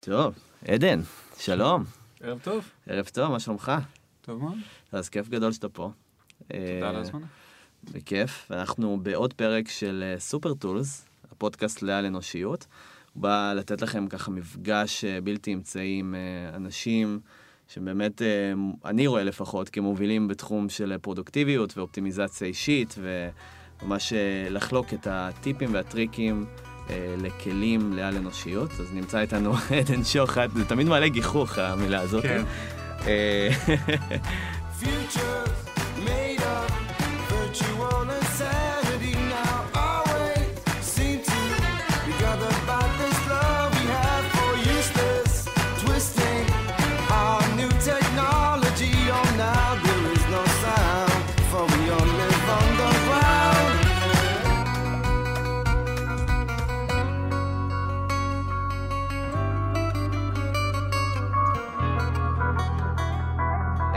טוב, עדן, שלום. ערב טוב. ערב טוב, מה שלומך? טוב מאוד. אז כיף גדול שאתה פה. תודה על אה, ההזמנה. בכיף. אנחנו בעוד פרק של סופר טולס, הפודקאסט לעל אנושיות. הוא בא לתת לכם ככה מפגש אה, בלתי אמצעי עם אה, אנשים שבאמת, אה, אני רואה לפחות, כמובילים בתחום של פרודוקטיביות ואופטימיזציה אישית, וממש אה, לחלוק את הטיפים והטריקים. אה, לכלים לעל אנושיות, אז נמצא איתנו עדן שוחט, זה תמיד מעלה גיחוך המילה הזאת. כן.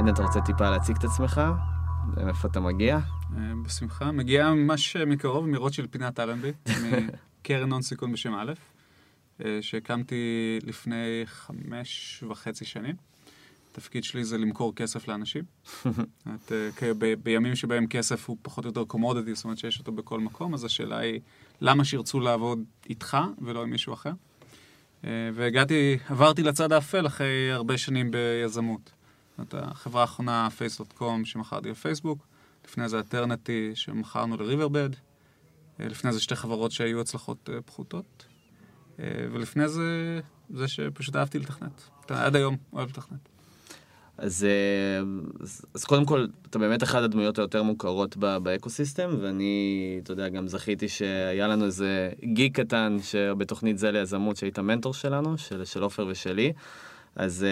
עדן, אתה רוצה טיפה להציג את עצמך? מאיפה אתה מגיע? אה, בשמחה. מגיע ממש מקרוב מרוטשילד פינת אלנבי, מקרן הון סיכון בשם א', אה, שהקמתי לפני חמש וחצי שנים. התפקיד שלי זה למכור כסף לאנשים. את, אה, ב- בימים שבהם כסף הוא פחות או יותר קומודיטי, זאת אומרת שיש אותו בכל מקום, אז השאלה היא, למה שירצו לעבוד איתך ולא עם מישהו אחר? אה, והגעתי, עברתי לצד האפל אחרי הרבה שנים ביזמות. זאת החברה האחרונה, face.com, שמכרתי לפייסבוק, לפני זה אטרנטי, שמכרנו לריברבד, אה, לפני זה שתי חברות שהיו הצלחות אה, פחותות, אה, ולפני זה, זה שפשוט אהבתי לתכנת. עד היום אוהב לתכנת. אז, אז, אז קודם כל, אתה באמת אחת הדמויות היותר מוכרות באקוסיסטם, ואני, אתה יודע, גם זכיתי שהיה לנו איזה גיק קטן שבתוכנית זה ליזמות, שהיית מנטור שלנו, של של עופר ושלי. אז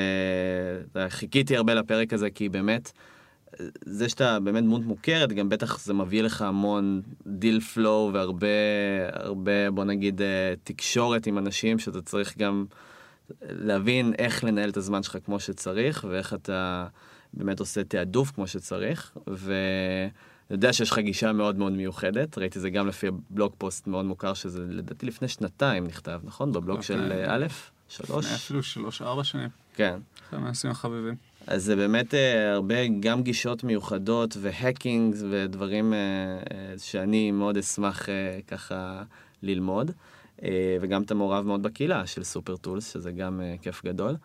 יודע, חיכיתי הרבה לפרק הזה, כי באמת, זה שאתה באמת דמות מוכרת, גם בטח זה מביא לך המון deal flow והרבה, הרבה, בוא נגיד, אה, תקשורת עם אנשים, שאתה צריך גם להבין איך לנהל את הזמן שלך כמו שצריך, ואיך אתה באמת עושה תעדוף כמו שצריך, ואני יודע שיש לך גישה מאוד מאוד מיוחדת, ראיתי זה גם לפי blog post מאוד מוכר, שזה לדעתי לפני שנתיים נכתב, נכון? בבלוג של אוקיי. אה, א', שלוש? לפני אפילו שלוש-ארבע שנים, כן. אחד מהנושאים החביבים. אז זה באמת אה, הרבה גם גישות מיוחדות והקינג ודברים אה, אה, שאני מאוד אשמח אה, ככה ללמוד. אה, וגם אתה מעורב מאוד בקהילה של סופר טולס, שזה גם אה, כיף גדול.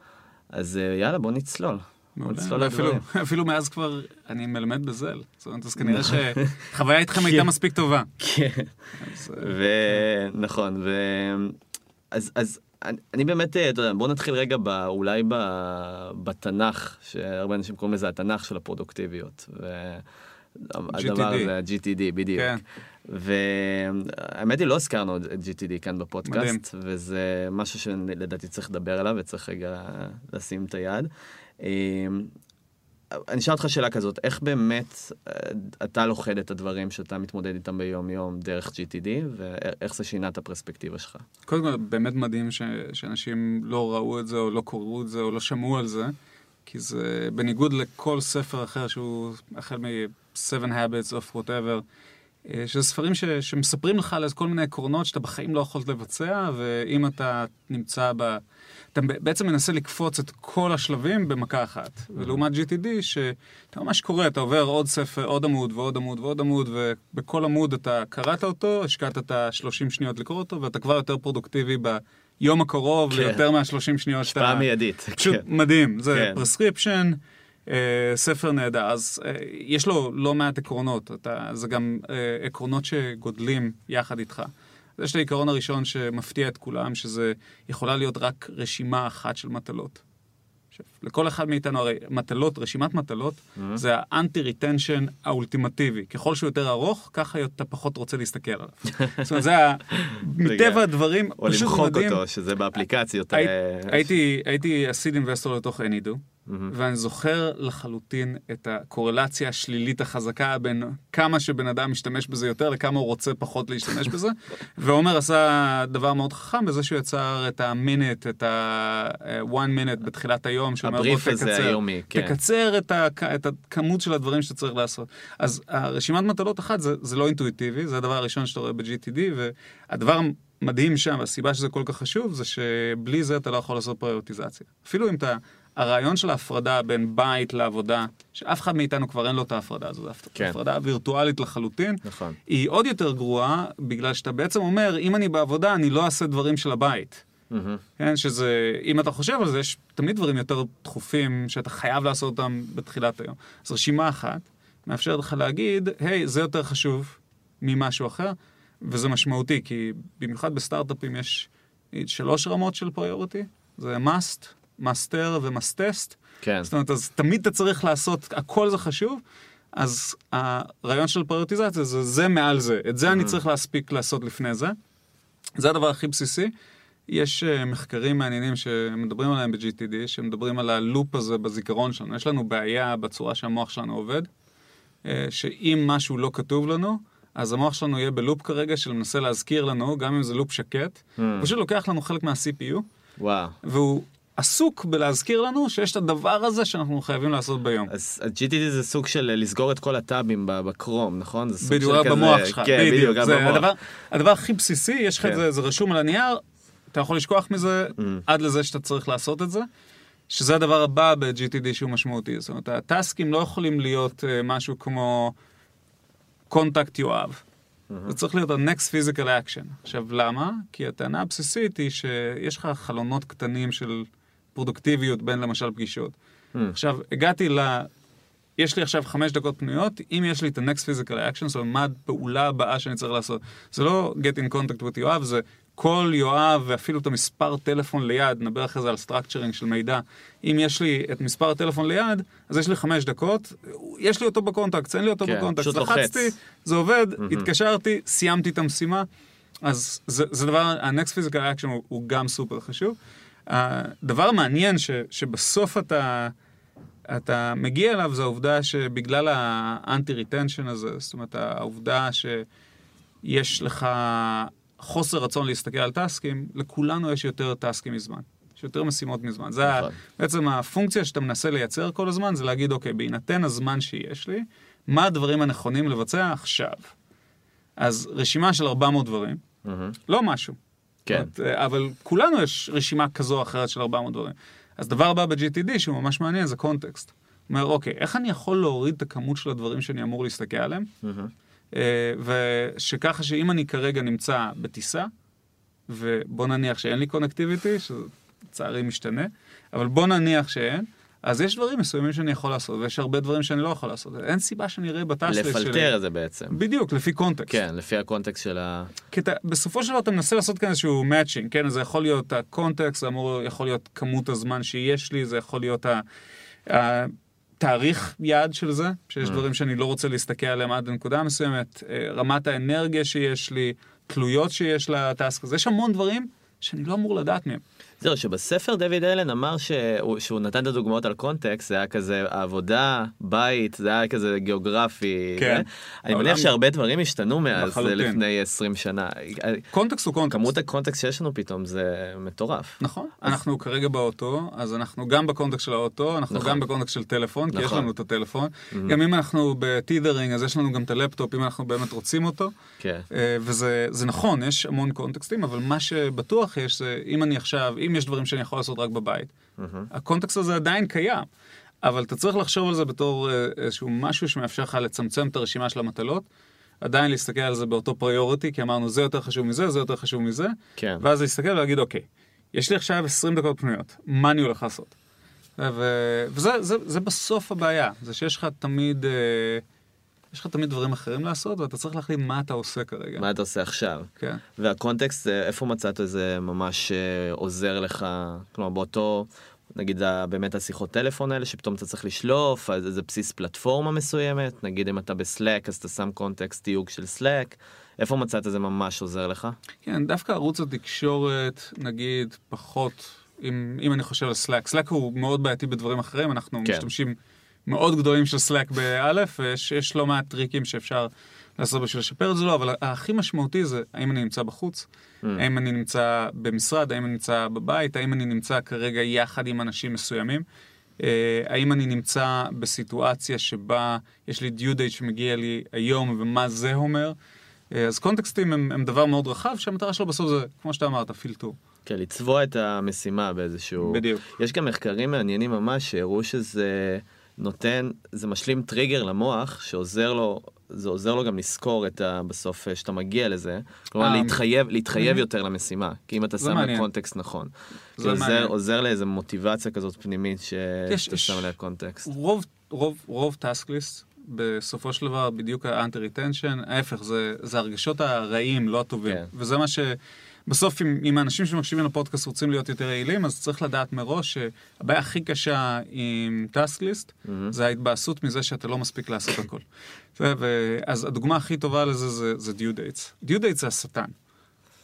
אז אה, יאללה, בוא נצלול. מעולה. לדברים. אפילו מאז כבר אני מלמד בזל. זאת אומרת, אז כנראה נכון. שחוויה איתכם הייתה מספיק טובה. כן. ונכון. אז, אז אני, באמת, אה, אתה יודע, בוא נתחיל רגע ב, אולי ב, בתנ"ך, שהרבה אנשים קוראים לזה התנ"ך של הפרודוקטיביות. והדבר GTD. הזה, ה-GTD, בדיוק. כן. והאמת היא, לא הזכרנו את GTD כאן בפודקאסט, מדהים. וזה משהו שלדעתי צריך לדבר עליו וצריך רגע לשים את היד. אני אשאל אותך שאלה כזאת, איך באמת אה, אתה לוכד את הדברים שאתה מתמודד איתם ביום-יום דרך GTD, ואיך זה שינה את הפרספקטיבה שלך? קודם כל, באמת מדהים ש... שאנשים לא ראו את זה, או לא קראו את זה, או לא שמעו על זה, כי זה בניגוד לכל ספר אחר שהוא החל מ-7 Habits of whatever, אה, שזה ספרים ש... שמספרים לך על כל מיני עקרונות שאתה בחיים לא יכולת לבצע, ואם אתה נמצא ב... אתה בעצם מנסה לקפוץ את כל השלבים במכה אחת. ולעומת GTD, שאתה ממש קורא, אתה עובר עוד ספר, עוד עמוד ועוד עמוד ועוד עמוד, ובכל עמוד אתה קראת אותו, השקעת את ה-30 שניות לקרוא אותו, ואתה כבר יותר פרודוקטיבי ביום הקרוב, כן. ליותר מה-30 שניות שאתה... השפעה מיידית. פשוט כן. מדהים, זה כן. prescription, אה, ספר נהדר, אז אה, יש לו לא מעט עקרונות, אתה, זה גם אה, עקרונות שגדלים יחד איתך. אז יש את העיקרון הראשון שמפתיע את כולם, שזה יכולה להיות רק רשימה אחת של מטלות. עכשיו, לכל אחד מאיתנו הרי מטלות, רשימת מטלות, זה ה anti-retention האולטימטיבי. ככל שהוא יותר ארוך, ככה אתה פחות רוצה להסתכל עליו. זאת אומרת, זה ה... מטבע הדברים, או פשוט למחוק מדהים. אותו, שזה באפליקציות. הי- אה, הייתי, הייתי הסיד אינבסטור לתוך Anydo, ואני זוכר לחלוטין את הקורלציה השלילית החזקה בין כמה שבן אדם משתמש בזה יותר לכמה הוא רוצה פחות להשתמש בזה. ועומר עשה דבר מאוד חכם בזה שהוא יצר את המינט, את ה-one minute בתחילת היום, שאומר בוא תקצר. היומי, כן. תקצר את, הכ... את הכמות של הדברים שאתה צריך לעשות. אז הרשימת מטלות אחת זה, זה לא אינטואיטיבי, זה הדבר הראשון שאתה רואה ב-GTD, והדבר מדהים שם, הסיבה שזה כל כך חשוב, זה שבלי זה אתה לא יכול לעשות פריוריטיזציה. אפילו אם אתה... הרעיון של ההפרדה בין בית לעבודה, שאף אחד מאיתנו כבר אין לו את ההפרדה הזו, זו כן. הפרדה וירטואלית לחלוטין, נכון. היא עוד יותר גרועה, בגלל שאתה בעצם אומר, אם אני בעבודה, אני לא אעשה דברים של הבית. מהמם. כן, שזה, אם אתה חושב על זה, יש תמיד דברים יותר דחופים שאתה חייב לעשות אותם בתחילת היום. אז רשימה אחת מאפשרת לך להגיד, היי, זה יותר חשוב ממשהו אחר, וזה משמעותי, כי במיוחד בסטארט-אפים יש שלוש רמות של פריוריטי, זה must, master ו-must-test. כן. זאת אומרת, אז תמיד אתה צריך לעשות, הכל זה חשוב, אז הרעיון של פריוריטיזציה זה זה מעל זה, את זה אני צריך להספיק לעשות לפני זה. זה הדבר הכי בסיסי. יש uh, מחקרים מעניינים שמדברים עליהם ב-GTD, שמדברים על הלופ הזה בזיכרון שלנו. יש לנו בעיה בצורה שהמוח שלנו עובד, uh, שאם משהו לא כתוב לנו, אז המוח שלנו יהיה בלופ כרגע של מנסה להזכיר לנו, גם אם זה לופ שקט. הוא פשוט לוקח לנו חלק מה-CPU, וואו. והוא עסוק בלהזכיר לנו שיש את הדבר הזה שאנחנו חייבים לעשות ביום. אז ה-GTD זה סוג של לסגור את כל הטאבים בקרום, נכון? זה סוג בדיוק, כזה- במוח שלך, כן, בדיוק, גם זה במוח. הדבר, הדבר הכי בסיסי, יש לך כן. את זה, זה רשום על הנייר, אתה יכול לשכוח מזה Mm. עד לזה שאתה צריך לעשות את זה, שזה הדבר הבא ב-GTD שהוא משמעותי. זאת אומרת, הטסקים לא יכולים להיות אה, משהו כמו קונטקט יואב. זה צריך להיות ה-next physical action. עכשיו, למה? כי הטענה הבסיסית היא שיש לך חלונות קטנים של פרודוקטיביות בין למשל פגישות. Hmm. עכשיו, הגעתי ל... יש לי עכשיו חמש דקות פנויות, אם יש לי את ה-next physical action, זאת אומרת, מה הפעולה הבאה שאני צריך לעשות. זה לא get in contact with יואב, זה כל יואב ואפילו את המספר טלפון ליד, נדבר אחרי זה על structuring של מידע. אם יש לי את מספר הטלפון ליד, אז יש לי חמש דקות, יש לי אותו ב contact, אין לי אותו כן, ב contact. פשוט לוחץ. לחצתי, זה עובד, התקשרתי, סיימתי את המשימה. אז זה, זה דבר, ה next physical action הוא, הוא גם סופר חשוב. הדבר המעניין ש, שבסוף אתה, אתה מגיע אליו זה העובדה שבגלל ה anti-retention הזה, זאת אומרת העובדה שיש לך חוסר רצון להסתכל על טסקים, לכולנו יש יותר טסקים מזמן. יש יותר משימות מזמן. זה נכון. בעצם הפונקציה שאתה מנסה לייצר כל הזמן, זה להגיד, אוקיי, בהינתן הזמן שיש לי, מה הדברים הנכונים לבצע עכשיו? אז רשימה של 400 דברים, מהמם. לא משהו. כן. זאת אומרת, אבל כולנו יש רשימה כזו או אחרת של 400 דברים. אז דבר הבא ב-GTD שהוא ממש מעניין זה קונטקסט. אומר, אוקיי, איך אני יכול להוריד את הכמות של הדברים שאני אמור להסתכל עליהם? אה, ושככה שאם אני כרגע נמצא בטיסה, ובוא נניח שאין לי connectivity, שלצערי משתנה, אבל בוא נניח שאין, אז יש דברים מסוימים שאני יכול לעשות, ויש הרבה דברים שאני לא יכול לעשות. אין סיבה שאני אראה ב task list שלי. לפלטר את זה בעצם. בדיוק, לפי context. כן, לפי ה context של ה... כי אתה, בסופו של דבר אתה מנסה לעשות כאן איזשהו matching, כן? זה יכול להיות ה context, זה אמור, יכול להיות כמות הזמן שיש לי, זה יכול להיות ה- התאריך יעד של זה, שיש דברים שאני לא רוצה להסתכל עליהם עד לנקודה מסוימת, אה, רמת האנרגיה שיש לי, תלויות שיש ל task הזה, יש המון דברים שאני לא אמור לדעת מהם. זהו, שבספר דויד אלן אמר שהוא, שהוא נתן את הדוגמאות על קונטקסט, זה היה כזה עבודה, בית, זה היה כזה גיאוגרפי. כן. זה. אני מניח שהרבה דברים השתנו מאז, לחלוטין. לפני 20 שנה. קונטקסט הוא קונטקסט. כמות הקונטקסט שיש לנו פתאום זה מטורף. נכון, אנחנו כרגע באוטו, אז אנחנו גם בקונטקסט של האוטו, אנחנו נכון. גם בקונטקסט של טלפון, כי יש נכון. לנו את הטלפון. גם אם אנחנו ב tethering, אז יש לנו גם את הלפטופ, אם אנחנו באמת רוצים אותו. כן. אה, וזה זה נכון, יש המון קונטקסטים, אבל מה שבטוח יש זה, אם אני עכשיו, אם יש דברים שאני יכול לעשות רק בבית, הקונטקסט הזה עדיין קיים. אבל אתה צריך לחשוב על זה בתור אה, איזשהו משהו שמאפשר לך לצמצם את הרשימה של המטלות, עדיין להסתכל על זה באותו פריוריטי, כי אמרנו זה יותר חשוב מזה, זה יותר חשוב מזה, כן. ואז להסתכל ולהגיד, אוקיי, יש לי עכשיו 20 דקות פנויות, מה אני הולך לעשות? ו- וזה זה, זה בסוף הבעיה, זה שיש לך תמיד, אה, יש לך תמיד דברים אחרים לעשות, ואתה צריך להחליט מה אתה עושה כרגע. מה אתה עושה עכשיו? כן. והקונטקסט, אה, איפה מצאת זה ממש אה, עוזר לך? כלומר, באותו, נגיד באמת השיחות טלפון האלה, שפתאום אתה צריך לשלוף, אז איזה בסיס פלטפורמה מסוימת, נגיד אם אתה בסלאק, אז אתה שם קונטקסט תיוג של סלאק, איפה מצאת זה ממש עוזר לך? כן, דווקא ערוץ התקשורת, נגיד, פחות, אם, אם אני חושב על סלאק, סלאק הוא מאוד בעייתי בדברים אחרים, אנחנו. כן. משתמשים מאוד גדולים של סלאק באלף, ויש יש לא מעט טריקים שאפשר לעשות בשביל לשפר את זה, לא, אבל הכי משמעותי זה האם אני נמצא בחוץ, Mm. האם אני נמצא במשרד, האם אני נמצא בבית, האם אני נמצא כרגע יחד עם אנשים מסוימים. אה, האם אני נמצא בסיטואציה שבה יש לי דיו דייט שמגיע לי היום ומה זה אומר, אה, אז קונטקסטים הם, הם דבר מאוד רחב, שהמטרה שלו בסוף זה, כמו שאתה אמרת, פילטור. כן, לצבוע את המשימה באיזשהו... בדיוק. יש גם מחקרים מעניינים ממש שהראו שזה נותן, זה משלים טריגר למוח שעוזר לו, זה עוזר לו גם לזכור את ה... בסוף אה, שאתה מגיע לזה. כלומר, אה, להתחייב, להתחייב. יותר למשימה. כי אם אתה שם מעניין. לקונטקסט נכון. זה עוזר. עוזר לאיזו מוטיבציה כזאת פנימית שאתה שם עליה קונטקסט. רוב, רוב, רוב task list, בסופו של דבר, בדיוק ה anti retention, ההפך, זה, זה הרגשות הרעים, לא הטובים. כן. וזה מה ש... בסוף, אם, אם האנשים שמקשיבים לפודקאסט רוצים להיות יותר יעילים, אז צריך לדעת מראש שהבעיה הכי קשה עם task list, מהמם. זה ההתבאסות מזה שאתה לא מספיק לעשות הכל. ו- אז הדוגמה הכי טובה לזה זה, זה due dates. due dates זה השטן.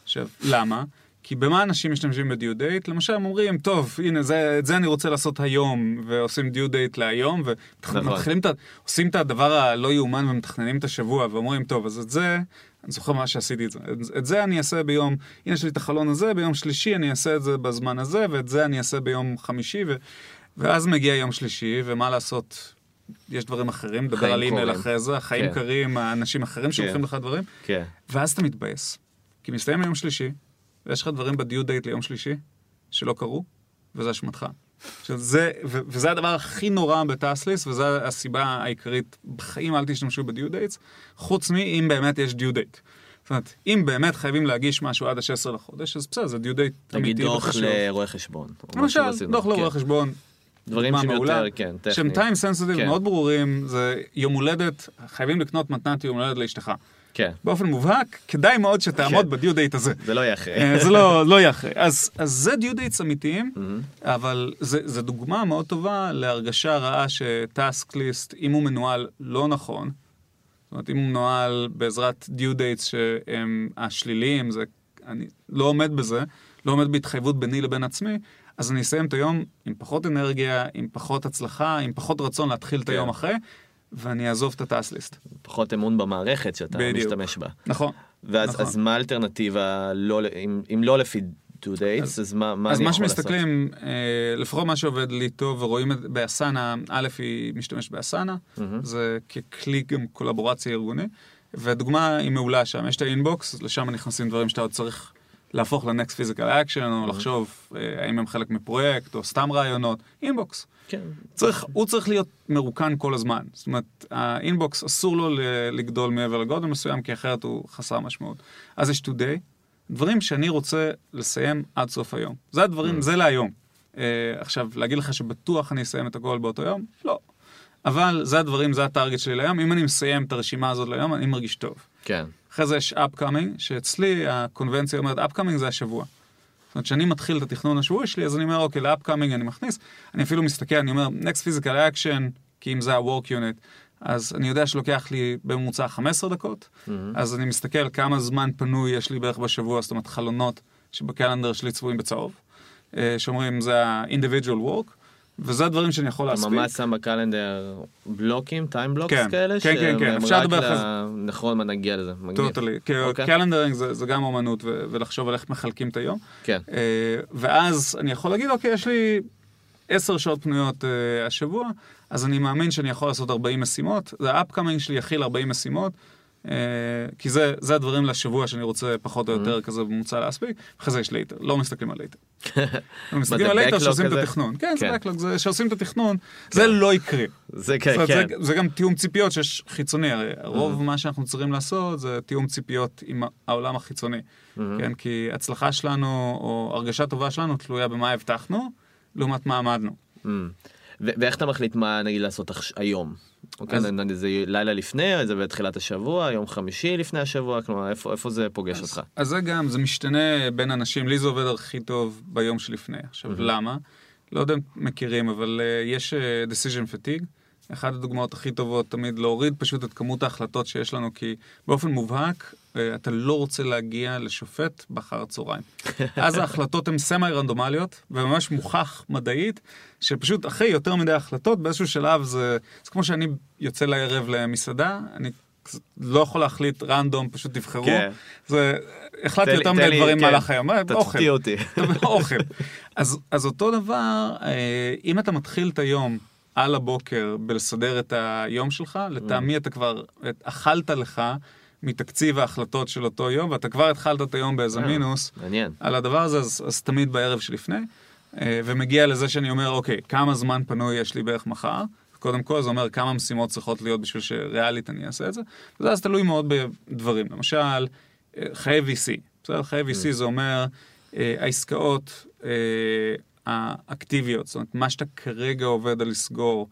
עכשיו, למה? כי במה אנשים משתמשים בדיו דייט? למשל, הם אומרים, טוב, הנה, זה, את זה אני רוצה לעשות היום, ועושים דיו דייט להיום, נכון. ומתחילים את. עושים את הדבר הלא יאומן ומתכננים את השבוע, ואומרים, טוב, אז את זה, אני זוכר מה שעשיתי את זה. את, את זה אני אעשה ביום, הנה יש לי את החלון הזה, ביום שלישי אני אעשה את זה בזמן הזה, ואת זה אני אעשה ביום חמישי, ו... ואז מגיע יום שלישי, ומה לעשות? יש דברים אחרים, חיים על אימייל. אחרי זה, החיים כן. קורים, האנשים אחרים שולחים לך דברים, כן. ואז אתה מתבאס. כי מסתיים היום שלישי, ויש לך דברים בדיו דייט ליום שלישי, שלא קרו, וזה אשמתך. עכשיו זה, ו- וזה הדבר הכי נורא ב task list, וזו הסיבה העיקרית, בחיים אל תשתמשו ב due dates, חוץ מאם באמת יש דיו דייט. זאת אומרת, אם באמת חייבים להגיש משהו עד ה-16 לחודש, אז בסדר, זה דיו דייט נגיד אמיתי דוח וחשוב. לרואה חשבון. או משהו למשל. דוח לרואה כן. חשבון, דברים שהם יותר, כן, שהם טכניים. time sensitive כן. מאוד ברורים, זה יום הולדת, חייבים לקנות מתנת יום הולדת לאשתך. כן, באופן מובהק, כדאי מאוד שתעמוד כן. בדיו דייט הזה. זה לא יהיה אחרי. אה, זה לא, לא יהיה אחרי. אז, אז זה due dates אמיתיים, מהמם. אבל זה, זה דוגמה מאוד טובה להרגשה רעה ש task list, אם הוא מנוהל לא נכון, זאת אומרת, אם הוא מנוהל בעזרת due dates שהם השליליים, זה, אני לא עומד בזה, לא עומד בהתחייבות ביני לבין עצמי, אז אני אסיים את היום עם פחות אנרגיה, עם פחות הצלחה, עם פחות רצון להתחיל את כן. היום אחרי, ואני אעזוב את ה task list. פחות אמון במערכת שאתה בדיוק. משתמש בה. נכון. ואז נכון. אז מה האלטרנטיבה, לא אם- אם לא לפי due dates, אז מה מה אז אני מה יכול לעשות? שמסתכלים, אה, לפחות מה שעובד לי טוב ורואים את באסנה, א' היא משתמשת באסנה, מהמם. זה ככלי גם קולבורציה ארגוני, והדוגמה היא מעולה שם, יש את ה inbox, לשם נכנסים דברים שאתה עוד צריך להפוך ל-next physical action, או לחשוב אה, האם הם חלק מפרויקט, או סתם רעיונות, inbox. כן. צריך, הוא צריך להיות מרוקן כל הזמן. זאת אומרת, ה inbox אסור לו לגדול מעבר לגודל מסוים, כי אחרת הוא חסר משמעות. אז יש today, דברים שאני רוצה לסיים עד סוף היום. זה הדברים, זה להיום. Uh, עכשיו, להגיד לך שבטוח אני אסיים את הכל באותו יום? לא. אבל זה הדברים, זה הטארגט שלי להיום. אם אני מסיים את הרשימה הזאת להיום, אני מרגיש טוב. כן. אחרי זה יש upcoming, שאצלי הקונבנציה אומרת upcoming זה השבוע. זאת אומרת, כשאני מתחיל את התכנון השבועי שלי, אז אני אומר, אוקיי, ל-upcoming אני מכניס, אני אפילו מסתכל, אני אומר, next physical action, כי אם זה ה-work unit, אז אני יודע שלוקח לי בממוצע 15 דקות, אז אני מסתכל כמה זמן פנוי יש לי בערך בשבוע, זאת אומרת, חלונות שבקלנדר שלי צבועים בצהוב, אה, שאומרים זה ה-individual work, וזה הדברים שאני יכול אתה להספיק. ממש שם ב calendar בלוקים, time blocks כן, כאלה? כן, כן, כן, אפשר לדבר אחרי זה. נכון, מה נגיע לזה. מגניב. totally. אוקיי. calendaring זה, זה גם אומנות ו- ולחשוב על איך מחלקים את היום. כן. אה, ואז אני יכול להגיד, אוקיי, יש לי עשר שעות פנויות אה, השבוע, אז אני מאמין שאני יכול לעשות 40 משימות. זה ה upcoming שלי יכיל 40 משימות, כי זה, זה הדברים לשבוע שאני רוצה פחות או יותר כזה בממוצע להספיק. אחרי זה יש later, לא מסתכלים על later. מסתכלים על later backlog שעושים את? התכנון. כן, זה כן. backlog, זה שעושים את התכנון, זה לא יקרה. זה כן, כן. זה, גם תיאום ציפיות שיש חיצוני, הרי רוב מה שאנחנו צריכים לעשות זה תיאום ציפיות עם העולם החיצוני, כן? כי הצלחה שלנו או הרגשה טובה שלנו תלויה במה הבטחנו, לעומת מה עמדנו. Mm. ואיך אתה מחליט מה נגיד לעשות היום? אוקיי, אז- זה לילה לפני, זה בתחילת השבוע, יום חמישי לפני השבוע, כלומר איפה איפה זה פוגש אותך? אז זה גם, זה משתנה בין אנשים, לי זה עובד הכי טוב ביום שלפני. עכשיו, למה? לא יודע אם מכירים, אבל uh, יש uh, decision fatigue. אחת הדוגמאות הכי טובות תמיד להוריד פשוט את כמות ההחלטות שיש לנו, כי באופן מובהק אתה לא רוצה להגיע לשופט באחר הצהריים. אז ההחלטות הן סמי רנדומליות, וממש מוכח מדעית, שפשוט אחרי יותר מדי החלטות, באיזשהו שלב זה, זה כמו שאני יוצא לערב למסעדה, אני לא יכול להחליט רנדום, פשוט תבחרו. כן. זה, החלטתי יותר מדי דברים כן. במהלך היום. אה, אוכל. תפתיע אותי. אוכל. אז, אז אותו דבר, אה, אם אתה מתחיל את היום על הבוקר בלסדר את היום שלך, לטעמי אתה כבר את- אכלת לך מתקציב ההחלטות של אותו יום, ואתה כבר התחלת את היום באיזה אה. מינוס מעניין. על הדבר הזה, אז, אז תמיד בערב שלפני, אה, ומגיע לזה שאני אומר, אוקיי, כמה זמן פנוי יש לי בערך מחר? קודם כל, זה אומר כמה משימות צריכות להיות בשביל שריאלית אני אעשה את זה, וזה אז תלוי מאוד בדברים. למשל, אה, חיי VC. בסדר? חיי VC זה אומר אה, העסקאות אה, האקטיביות, זאת אומרת, מה שאתה כרגע עובד על לסגור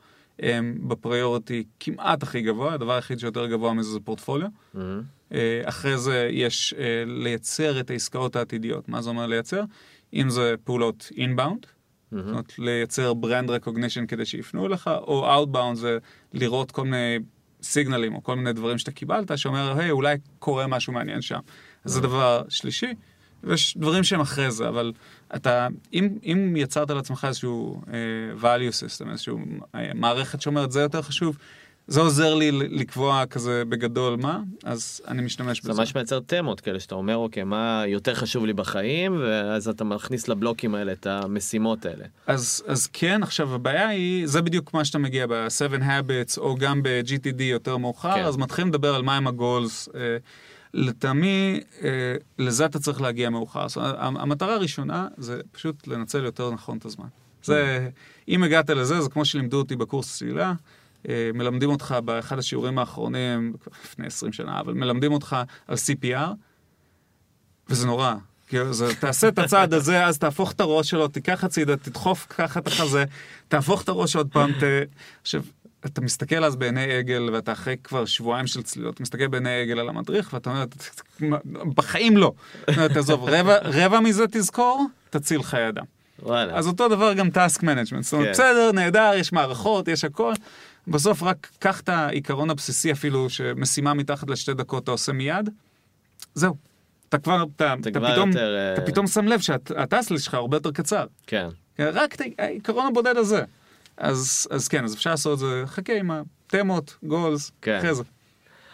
בפריוריטי כמעט הכי גבוה, הדבר היחיד שיותר גבוה מזה זה פורטפוליו. מהמם. אה, אחרי זה יש אה, לייצר את העסקאות העתידיות. מה זה אומר לייצר? אם זה פעולות אינבאונד, זאת אומרת לייצר brand recognition כדי שיפנו אליך, או outbound זה לראות כל מיני סיגנלים או כל מיני דברים שאתה קיבלת, שאומר, היי, אולי קורה משהו מעניין שם. אז זה דבר שלישי. ויש דברים שהם אחרי זה, אבל אתה, אם, אם יצרת לעצמך איזשהו uh, value system, איזשהו uh, מערכת שאומרת, זה יותר חשוב, זה עוזר לי לקבוע כזה בגדול מה, אז אני משתמש זה בזה. ממש מייצר תמות כאלה שאתה אומר אוקיי מה יותר חשוב לי בחיים ואז אתה מכניס לבלוקים האלה את המשימות האלה. אז, אז כן, עכשיו הבעיה היא, זה בדיוק מה שאתה מגיע ב-7 Habits, או גם ב-GTD יותר מאוחר, כן. אז מתחילים לדבר על מהם הגולס. אה, לטעמי, אה, לזה אתה צריך להגיע מאוחר. זאת אומרת, המ- המטרה הראשונה זה פשוט לנצל יותר נכון את הזמן. זה, אם הגעת לזה, זה כמו שלימדו אותי בקורס צלילה. אה, מלמדים אותך באחד השיעורים האחרונים, לפני 20 שנה, אבל מלמדים אותך על CPR, וזה נורא. זה, תעשה את הצעד הזה, אז תהפוך את הראש שלו, תיקח הצידה, תדחוף ככה את החזה, תהפוך את הראש עוד פעם, ת... עכשיו, אתה מסתכל אז בעיני עגל, ואתה אחרי כבר שבועיים של צלילות, אתה מסתכל בעיני עגל על המדריך, ואתה אומר, בחיים לא. תעזוב, רבע, רבע מזה תזכור, תציל חיי אדם. וואלה. אז אותו דבר גם task management. זאת אומרת, כן. בסדר, נהדר, יש מערכות, יש הכל. בסוף רק קח את העיקרון הבסיסי אפילו, שמשימה מתחת לשתי דקות אתה עושה מיד, זהו. אתה כבר, אתה, אתה, כבר פתאום, יותר, אה, אתה פתאום שם לב שהטסלס שלך הרבה יותר קצר. כן. רק את העיקרון הבודד הזה. אז, אז כן, אז אפשר לעשות את זה, חכה עם התמות, גולס, כן. אחרי זה.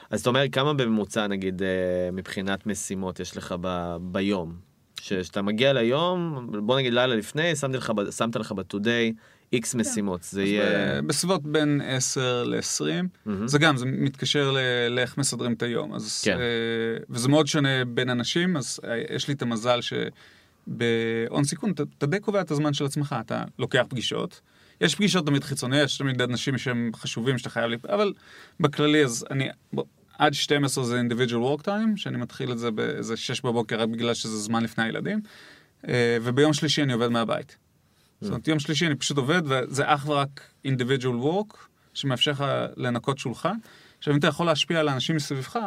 אז אתה אומר כמה בממוצע נגיד אה, מבחינת משימות יש לך ב, ביום? שאתה מגיע ליום, בוא נגיד לילה לפני, שמתי לך, שמת לך ב-today איקס משימות, זה יהיה... בסביבות בין 10 ל-20. מהמם. זה גם, זה מתקשר ל- לאיך מסדרים את היום. אז, כן. אה, וזה מאוד שונה בין אנשים, אז אה, יש לי את המזל שבהון סיכון, אתה די קובע את הזמן של עצמך, אתה לוקח פגישות. יש פגישות תמיד חיצוניות, יש תמיד אנשים שהם חשובים שאתה חייב לי, אבל בכללי, אז אני, בוא, עד 12 זה individual work time, שאני מתחיל את זה באיזה 6 בבוקר רק בגלל שזה זמן לפני הילדים, אה, וביום שלישי אני עובד מהבית. זאת אומרת, יום שלישי אני פשוט עובד, וזה אך ורק individual work, שמאפשר לך לנקות שולחן. עכשיו, אם אתה יכול להשפיע על האנשים מסביבך,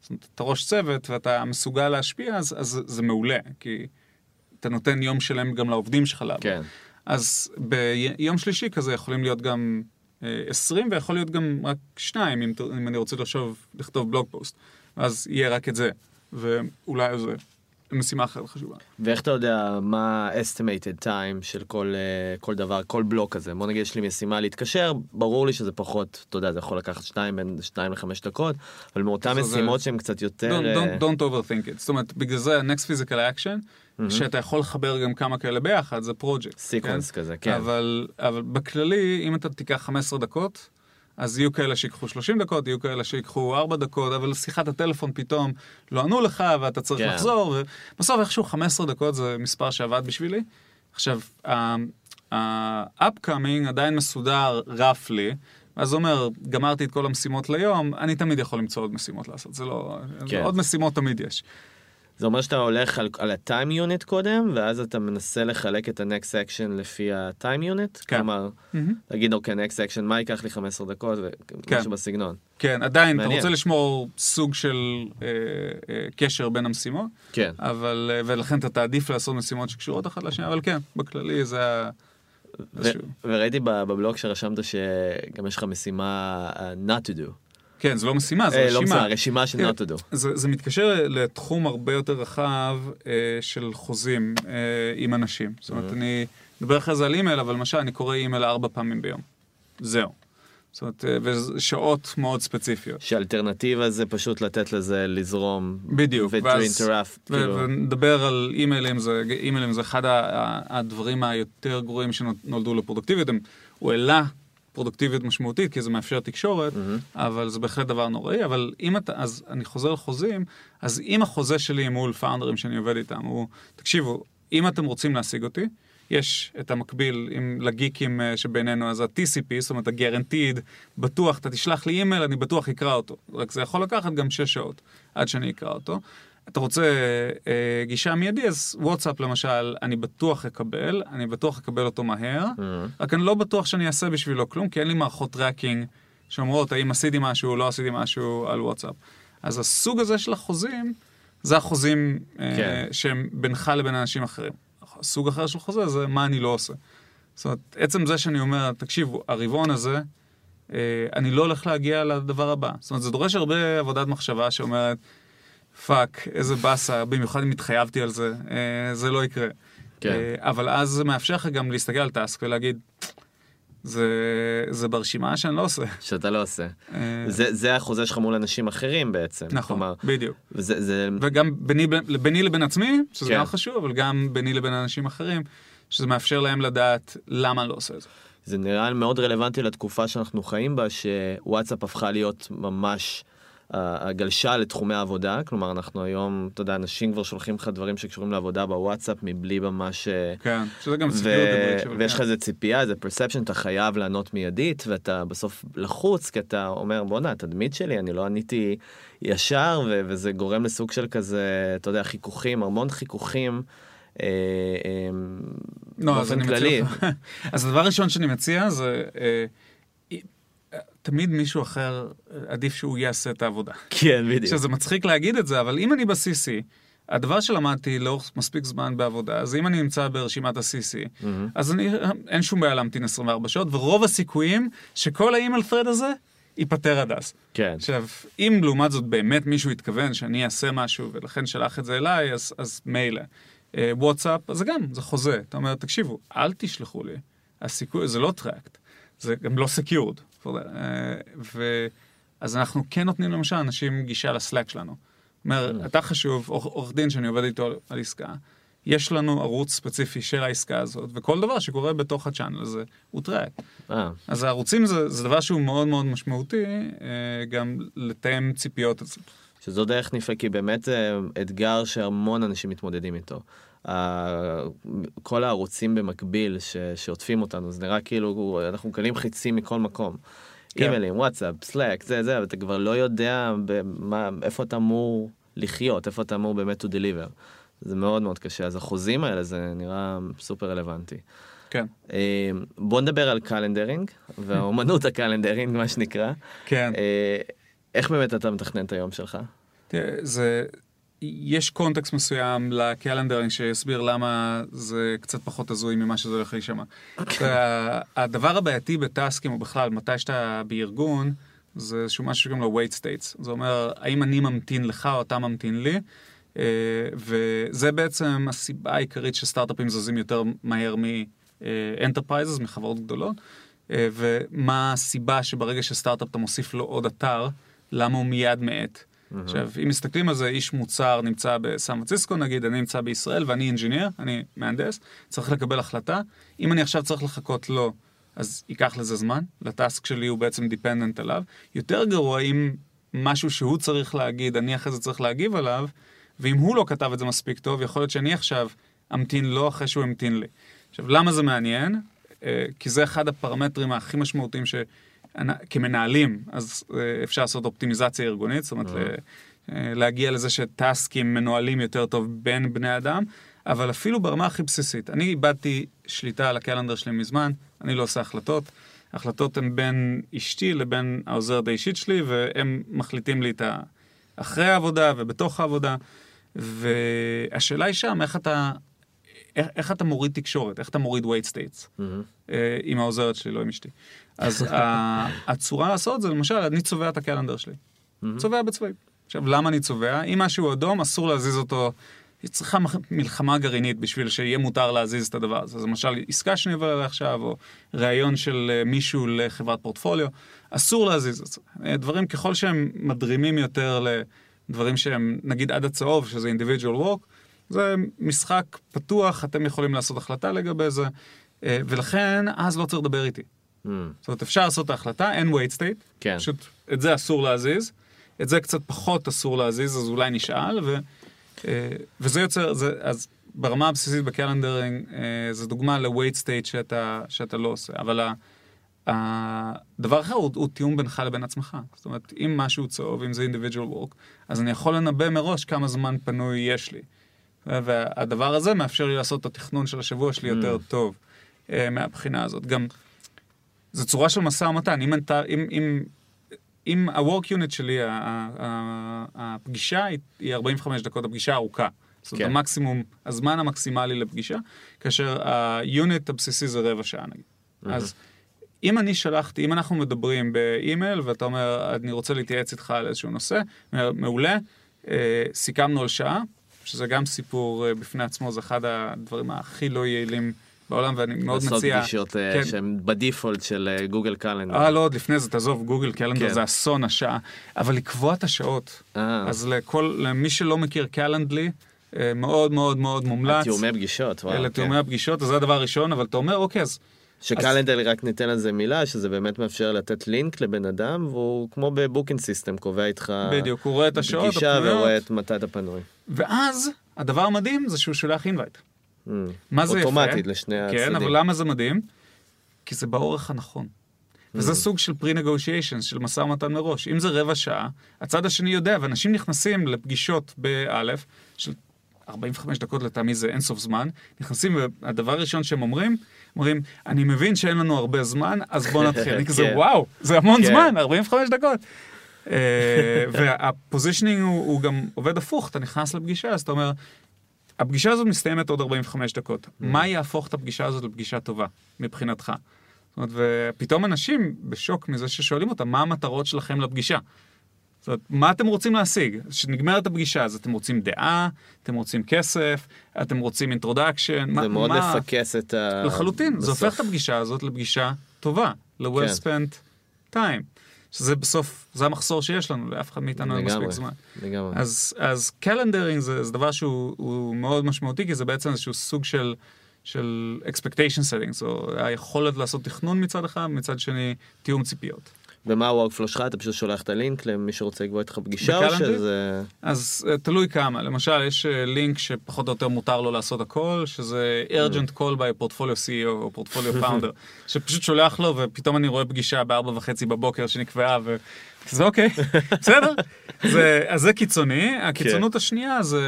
זאת אומרת, אתה ראש צוות ואתה מסוגל להשפיע, אז, אז זה מעולה, כי אתה נותן יום שלם גם לעובדים שלך לעבוד. כן. אז ביום שלישי כזה יכולים להיות גם אה, 20, ויכול להיות גם רק שניים, אם אני רוצה לחשוב, לכתוב בלוג פוסט. אז יהיה רק את זה, ואולי זה משימה אחרת חשובה. ואיך אתה יודע מה estimated time של כל, אה, כל דבר, כל בלוק כזה? בוא נגיד יש לי משימה להתקשר, ברור לי שזה פחות, אתה יודע, זה יכול לקחת שתיים, בין שתיים לחמש דקות, אבל אם אותן זה- משימות שהן קצת יותר... Don't, אה, don't, don't overthink it. זאת אומרת, בגלל זה ה-next physical action, שאתה יכול לחבר גם כמה כאלה ביחד, זה פרויקט. sequence כזה, כן. אבל, אבל בכללי, אם אתה תיקח 15 דקות, אז יהיו כאלה שיקחו 30 דקות, יהיו כאלה שיקחו 4 דקות, אבל שיחת הטלפון פתאום לא ענו לך, ואתה צריך כן. לחזור, ובסוף איכשהו 15 דקות זה מספר שעבד בשבילי. עכשיו, ה-upcoming עדיין מסודר roughly, אז זה אומר, גמרתי את כל המשימות ליום, אני תמיד יכול למצוא עוד משימות לעשות, זה לא... כן. עוד משימות תמיד יש. זה אומר שאתה הולך על, על ה-time unit קודם, ואז אתה מנסה לחלק את ה-next action לפי ה-time unit? כן. כלומר, להגיד, אוקיי, next action, מה ייקח לי 15 דקות, כן. ומשהו בסגנון. כן, עדיין, אתה מעניין. רוצה לשמור סוג של אה, אה, קשר בין המשימות, כן. אבל, אה, ולכן אתה תעדיף לעשות משימות שקשורות אחת לשנייה, אבל כן, בכללי זה ה... ו- וראיתי בבלוג שרשמת שגם יש לך משימה uh, not to do. כן, זה לא משימה, זה אה, לא רשימה. משימה, רשימה של כן. not to do. זה, זה מתקשר לתחום הרבה יותר רחב אה, של חוזים אה, עם אנשים. זאת אומרת, אני מדבר אחרי זה על אימייל, אבל למשל, אני קורא אימייל ארבע פעמים ביום. זהו. זאת אומרת, ושעות מאוד ספציפיות. שאלטרנטיבה זה פשוט לתת לזה לזרום. בדיוק, ו-to כאילו. ונדבר על אימיילים, זה, אימיילים זה אחד הדברים היותר גרועים שנולדו לפרודוקטיביות. הוא העלה פרודוקטיביות משמעותית, כי זה מאפשר תקשורת, אבל זה בהחלט דבר נוראי, אבל אם אתה, אז אני חוזר לחוזים, אז אם החוזה שלי מול founderים שאני עובד איתם, הוא, תקשיבו, אם אתם רוצים להשיג אותי, יש את המקביל עם לגיקים אה, שבינינו, אז ה-TCP, זאת אומרת ה-Guaranteed, בטוח, אתה תשלח לי אימייל, אני בטוח אקרא אותו. רק זה יכול לקחת גם שש שעות עד שאני אקרא אותו. אתה רוצה אה, גישה מיידי, אז וואטסאפ למשל, אני בטוח אקבל, אני בטוח אקבל אותו מהר, רק אני לא בטוח שאני אעשה בשבילו כלום, כי אין לי מערכות tracking שאומרות האם עשיתי משהו או לא עשיתי משהו על וואטסאפ. אז הסוג הזה של החוזים, זה החוזים אה, כן. שהם בינך לבין אנשים אחרים. סוג אחר של חוזה זה מה אני לא עושה. זאת אומרת, עצם זה שאני אומר, תקשיבו, הרבעון הזה, אה, אני לא הולך להגיע לדבר הבא. זאת אומרת, זה דורש הרבה עבודת מחשבה שאומרת, פאק, איזה באסה, במיוחד אם התחייבתי על זה, אה, זה לא יקרה. כן. אה, אבל אז זה מאפשר לך גם להסתכל על task ולהגיד, זה, זה ברשימה שאני לא עושה. שאתה לא עושה. אה, זה, זה החוזה שלך מול אנשים אחרים בעצם. נכון, כלומר, בדיוק. זה, זה, וגם ביני, ביני לבין עצמי, שזה כן. גם חשוב, אבל גם ביני לבין אנשים אחרים, שזה מאפשר להם לדעת למה אני לא עושה את זה. זה נראה מאוד רלוונטי לתקופה שאנחנו חיים בה, שוואטסאפ הפכה להיות ממש הגלשה לתחומי העבודה. כלומר, אנחנו היום, אתה יודע, אנשים כבר שולחים לך דברים שקשורים לעבודה בוואטסאפ מבלי ממש... אה, כן, שזה גם ו- breach, אבל ויש. לך איזה ציפייה, איזה perception, אתה חייב לענות מיידית, ואתה בסוף לחוץ, כי אתה אומר, בואנה, התדמית שלי, אני לא עניתי ישר, ו- וזה גורם לסוג של כזה, אתה יודע, חיכוכים, המון חיכוכים. אה, אה, לא, אז אני. מציע לך. אז הדבר הראשון שאני מציע זה, תמיד מישהו אחר, עדיף שהוא יעשה את העבודה. כן, בדיוק. שזה מצחיק להגיד את זה, אבל אם אני ב-CC, הדבר שלמדתי לאורך מספיק זמן בעבודה, אז אם אני נמצא ברשימת ה-CC, אז אני, אין שום בעיה להמתין 24 שעות, ורוב הסיכויים שכל האימייל thread הזה ייפתר עד אז. כן. עכשיו, אם לעומת זאת באמת מישהו התכוון שאני אעשה משהו ולכן שלח את זה אליי, אז, אז מילא. אה, וואטסאפ, אז זה גם, זה חוזה. אתה אומר, תקשיבו, אל תשלחו לי. הסיכוי, זה לא tracked, זה גם לא secured. ו... אז אנחנו כן נותנים למשל אנשים גישה לסלאק שלנו. אומר, אתה חשוב, עורך- דין שאני עובד איתו על, עסקה, יש לנו ערוץ ספציפי של העסקה הזאת, וכל דבר שקורה בתוך ה channel הזה הוא tracked. אה, אז הערוצים זה, זה דבר שהוא מאוד מאוד משמעותי, אה, גם לתאם ציפיות. שזו דרך נפלאה, כי באמת זה אתגר שהמון אנשים מתמודדים איתו. כל הערוצים במקביל ש- שעוטפים אותנו, זה נראה כאילו אנחנו מקבלים חיצים מכל מקום. כן. אימיילים, וואטסאפ, סלאק, זה זה, אבל אתה כבר לא יודע במה, איפה אתה אמור לחיות, איפה אתה אמור באמת to deliver. זה מאוד מאוד קשה, אז החוזים האלה זה נראה סופר רלוונטי. כן. אה, בוא נדבר על calendaring, והאומנות ה calendaring, מה שנקרא. כן. אה, איך באמת אתה מתכנן את היום שלך? זה... יש context מסוים ל calendaring שיסביר למה זה קצת פחות הזוי ממה שזה הולך להישמע. הדבר הבעייתי ב taskים, או בכלל, מתי שאתה בארגון, זה איזשהו משהו שקוראים לו wait states. זה אומר, האם אני ממתין לך או אתה ממתין לי? אה, וזה בעצם הסיבה העיקרית שסטארט-אפים זזים יותר מהר מ-enterprises, מחברות גדולות. אה, ומה הסיבה שברגע שסטארט-אפ אתה מוסיף לו עוד אתר, למה הוא מיד מאט? עכשיו, אם מסתכלים על זה, איש מוצר נמצא בסן פרנסיסקו נגיד, אני נמצא בישראל ואני engineer, אני מהנדס, צריך לקבל החלטה. אם אני עכשיו צריך לחכות לו, אז ייקח לזה זמן, ל task שלי הוא בעצם dependent עליו. יותר גרוע אם משהו שהוא צריך להגיד, אני אחרי זה צריך להגיב עליו, ואם הוא לא כתב את זה מספיק טוב, יכול להיות שאני עכשיו אמתין לו אחרי שהוא המתין לי. עכשיו, למה זה מעניין? אה, כי זה אחד הפרמטרים הכי משמעותיים ש... כמנהלים, אז אה, אפשר לעשות אופטימיזציה ארגונית, זאת אומרת, ל- אה, להגיע לזה שטסקים מנוהלים יותר טוב בין בני אדם, אבל אפילו ברמה הכי בסיסית. אני איבדתי שליטה על הקלנדר שלי מזמן, אני לא עושה החלטות. ההחלטות הן בין אשתי לבין העוזרת האישית שלי, והם מחליטים לי את ה... אחרי העבודה ובתוך העבודה, והשאלה היא שם, איך אתה, איך, איך אתה מוריד תקשורת, איך אתה מוריד wait states. אה, עם העוזרת שלי, לא עם אשתי. אז ה- הצורה לעשות זה, למשל, אני צובע את הקלנדר שלי. צובע בצבעים. עכשיו, למה אני צובע? אם משהו אדום, אסור להזיז אותו. היא צריכה מלחמה גרעינית בשביל שיהיה מותר להזיז את הדבר הזה. אז למשל, עסקה שאני עובר עליה עכשיו, או ראיון של אה, מישהו לחברת פורטפוליו, אסור להזיז את זה. אה, דברים ככל שהם מדרימים יותר לדברים שהם, נגיד עד הצהוב, שזה individual work, זה משחק פתוח, אתם יכולים לעשות החלטה לגבי זה, אה, ולכן אז לא צריך לדבר איתי. Mm, זאת אומרת, אפשר לעשות את ההחלטה, אין wait state, כן. פשוט את זה אסור להזיז, את זה קצת פחות אסור להזיז, אז אולי נשאל, ו, אה, וזה יוצר, זה, אז ברמה הבסיסית בקלנדרינג, אה, זה דוגמה ל-wait state שאתה, שאתה לא עושה, אבל ה- הדבר אחר הוא, הוא תיאום בינך לבין עצמך. זאת אומרת, אם משהו צהוב, אם זה individual work, אז אני יכול לנבא מראש כמה זמן פנוי יש לי. והדבר הזה מאפשר לי לעשות את התכנון של השבוע שלי יותר טוב אה, מהבחינה הזאת. גם, זו צורה של משא ומתן. אם, אם, אם, אם ה-work unit שלי, הפגישה היא- היא 45 דקות, הפגישה ארוכה. זאת אומרת, כן. המקסימום, הזמן המקסימלי לפגישה, כאשר ה-unit הבסיסי זה רבע שעה נגיד. אז אם אני שלחתי, אם אנחנו מדברים באימייל ואתה אומר, אני רוצה להתייעץ איתך על איזשהו נושא, מעולה, אה, סיכמנו על שעה, שזה גם סיפור אה, בפני עצמו, זה אחד הדברים הכי לא יעילים בעולם, ואני מאוד לעשות מציע... פגישות אה, כן. שהן בדיפולט של אה, גוגל קלנדר. אה, לא, עוד לפני זה, תעזוב, גוגל קלנדר כן. זה אסון השעה. אבל לקבוע את השעות. אה. אז לכל, למי שלא מכיר קלנדלי, מאוד מאוד מאוד מומלץ. תיאומי פגישות, וואו. אלה כן. הפגישות, אז זה הדבר הראשון, אבל אתה אומר, אוקיי, אז ש calendar רק ניתן לזה מילה, שזה באמת מאפשר לתת לינק לבן אדם, והוא כמו ב booking system, קובע איתך בדיוק, הוא רואה את השעות פגישה הפנויות. ורואה את מתי אתה פנוי. ואז, הדבר המדהים זה שהוא שולח invite. Mm. מה זה יפה? אוטומטית לשני הצדדים. כן, אבל למה זה מדהים? כי זה באורך הנכון. Mm. וזה סוג של pre-negotiations, של משא ומתן מראש. אם זה רבע שעה, הצד השני יודע, ואנשים נכנסים לפגישות באלף, של 45 דקות לטעמי זה אינסוף זמן, נכנסים, והדבר הראשון שהם אומרים, אומרים, אני מבין שאין לנו הרבה זמן, אז בוא נתחיל. אני כזה, כן. וואו, זה המון כן. זמן, 45 דקות. אה, והפוזישנינג הוא, הוא גם עובד הפוך, אתה נכנס לפגישה, אז אתה אומר, הפגישה הזאת מסתיימת עוד 45 דקות. מה יהפוך את הפגישה הזאת לפגישה טובה, מבחינתך? זאת אומרת, ופתאום אנשים בשוק מזה ששואלים אותם, מה המטרות שלכם לפגישה? זאת אומרת, מה אתם רוצים להשיג? כשנגמרת הפגישה, אז אתם רוצים דעה, אתם רוצים כסף, אתם רוצים introduction, זה מאוד לפקס את ה... לחלוטין, זה בסוף. הופך את הפגישה הזאת לפגישה טובה, ל-well כן. spent time. שזה בסוף, זה המחסור שיש לנו, לאף אחד מאיתנו אין לגמרי, מספיק זמן. לגמרי. אז, אז calendaring זה, זה דבר שהוא הוא מאוד משמעותי, כי זה בעצם איזשהו סוג של, של expectation settings, או היכולת לעשות תכנון מצד אחד, מצד שני תיאום ציפיות. ומה ה-workflow שלך? אתה פשוט שולח את הלינק למי שרוצה לקבוע איתך פגישה, או? שזה... אז אה, תלוי כמה, למשל יש אה, לינק שפחות או יותר מותר לו לעשות הכל, שזה urgent call by portfolio CEO או portfolio founder, שפשוט שולח לו ופתאום אני רואה פגישה בארבע וחצי בבוקר שנקבעה וזה אוקיי, בסדר? זה, אז זה קיצוני, הקיצונות השנייה זה,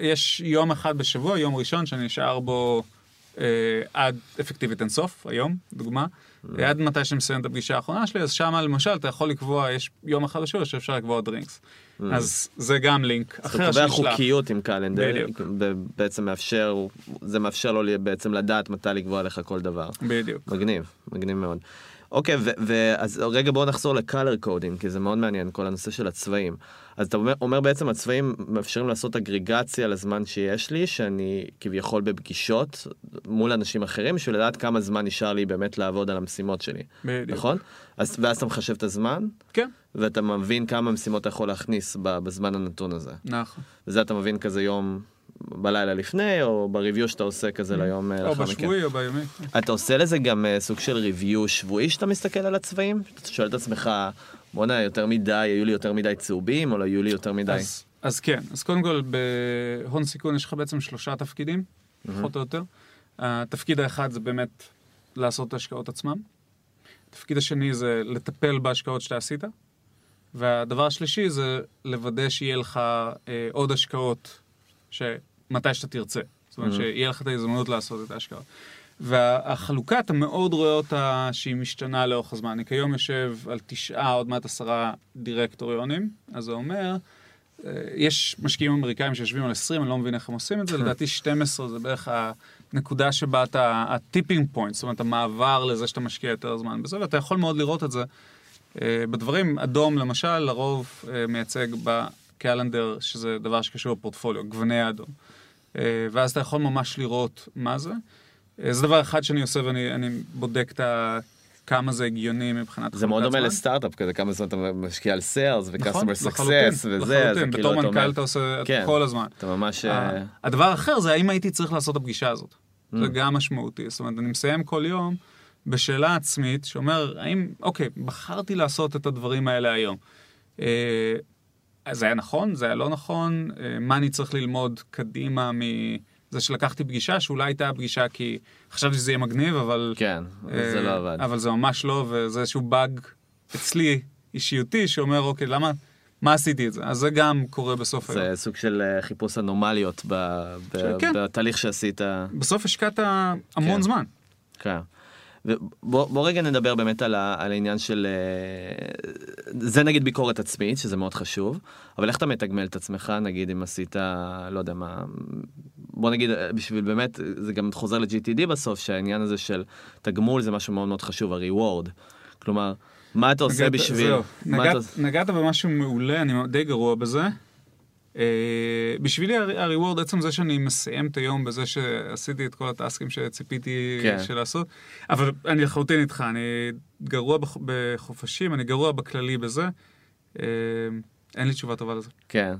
יש יום אחד בשבוע, יום ראשון שאני נשאר בו אה, עד אפקטיבית אינסוף, היום, דוגמה. עד מתי שאני מסיים את הפגישה האחרונה שלי, אז שמה למשל אתה יכול לקבוע, יש יום אחד בשבוע שאפשר לקבוע drinks. אז זה גם לינק אז אתה אחר קובע שנשלח. חוקיות עם calendar, בעצם מאפשר, זה מאפשר לו בעצם לדעת מתי לקבוע לך כל דבר. בדיוק. מגניב, מגניב מאוד. אוקיי, ואז רגע בואו נחזור ל color coding, כי זה מאוד מעניין, כל הנושא של הצבעים. אז אתה אומר, אומר בעצם הצבעים מאפשרים לעשות אגריגציה לזמן שיש לי, שאני כביכול בפגישות מול אנשים אחרים, בשביל לדעת כמה זמן נשאר לי באמת לעבוד על המשימות שלי. בדיוק. נכון? אז, ואז אתה מחשב את הזמן, כן, ואתה מבין כמה משימות אתה יכול להכניס בזמן הנתון הזה. נכון. וזה אתה מבין כזה יום בלילה לפני, או בריוויו שאתה עושה כזה ליום אה, או לאחר מכן. בשבועי או ביומי. אתה עושה לזה גם אה, סוג של ריוויו שבועי שאתה מסתכל על הצבעים? אתה שואל את עצמך, בואנה, יותר מדי, היו לי יותר מדי צהובים, או לא היו לי יותר מדי? אז, אז כן, אז קודם כל בהון סיכון יש לך בעצם שלושה תפקידים, פחות או יותר. התפקיד האחד זה באמת לעשות את ההשקעות עצמם. התפקיד השני זה לטפל בהשקעות שאתה עשית. והדבר השלישי זה לוודא שיהיה לך אה, עוד השקעות שמתי שאתה תרצה. זאת אומרת, שיהיה לך את ההזדמנות לעשות את ההשקעות. והחלוקה, אתה מאוד רואה אותה שהיא משתנה לאורך הזמן. אני כיום יושב על תשעה, עוד מעט עשרה דירקטוריונים, אז זה אומר, אה, יש משקיעים אמריקאים שיושבים על 20, אני לא מבין איך הם עושים את זה, לדעתי 12 זה בערך הנקודה שבה אתה, ה tipping point, זאת אומרת, המעבר לזה שאתה משקיע יותר זמן בזה, ואתה יכול מאוד לראות את זה אה, בדברים. אדום, למשל, לרוב אה, מייצג ב calendar, שזה דבר שקשור לפורטפוליו, גווני האדום. ואז אתה יכול ממש לראות מה זה. אה, זה דבר אחד שאני עושה ואני אני בודק את ה... כמה זה הגיוני מבחינת זה מאוד דומה. לסטארט-אפ כזה, כמה זמן אתה משקיע על סיילס לחלוטין, success וזה, אז כאילו בתור אתה אומר, מנכ"ל אתה עושה את כן. כל הזמן. אתה ממש... אה, הדבר האחר זה האם הייתי צריך לעשות את הפגישה הזאת. Mm. זה גם משמעותי. זאת אומרת, אני מסיים כל יום, בשאלה עצמית, שאומר, האם, אוקיי, בחרתי לעשות את הדברים האלה היום. אה, זה היה נכון? זה היה לא נכון? אה, מה אני צריך ללמוד קדימה מזה שלקחתי פגישה, שאולי הייתה פגישה כי חשבתי שזה יהיה מגניב, אבל... כן, זה אה, לא עבד. אבל זה ממש לא, וזה איזשהו באג אצלי, אישיותי, שאומר, אוקיי, למה, מה עשיתי את זה? אז זה גם קורה בסוף היום. זה סוג של אה, חיפוש אנומליות ב- ב- כן. בתהליך שעשית. בסוף השקעת המון כן. זמן. כן. ובוא בוא רגע נדבר באמת על, ה, על העניין של... אה, זה נגיד ביקורת עצמית, שזה מאוד חשוב, אבל איך אתה מתגמל את עצמך, נגיד אם עשית, לא יודע מה, בוא נגיד, אה, בשביל באמת, זה גם חוזר ל-GTD בסוף, שהעניין הזה של תגמול זה משהו מאוד מאוד חשוב, ה-reward. כלומר, מה אתה עושה נגעת- בשביל... זהו, נגעת, אתה נגעת במשהו מעולה, אני די גרוע בזה. Uh, בשבילי הר- הריוורד, עצם זה שאני מסיים את היום בזה שעשיתי את כל הטסקים שציפיתי כן. של לעשות, אבל אני לחלוטין איתך, אני גרוע בח- בחופשים, אני גרוע בכללי בזה. Uh, אין לי תשובה טובה לזה. כן.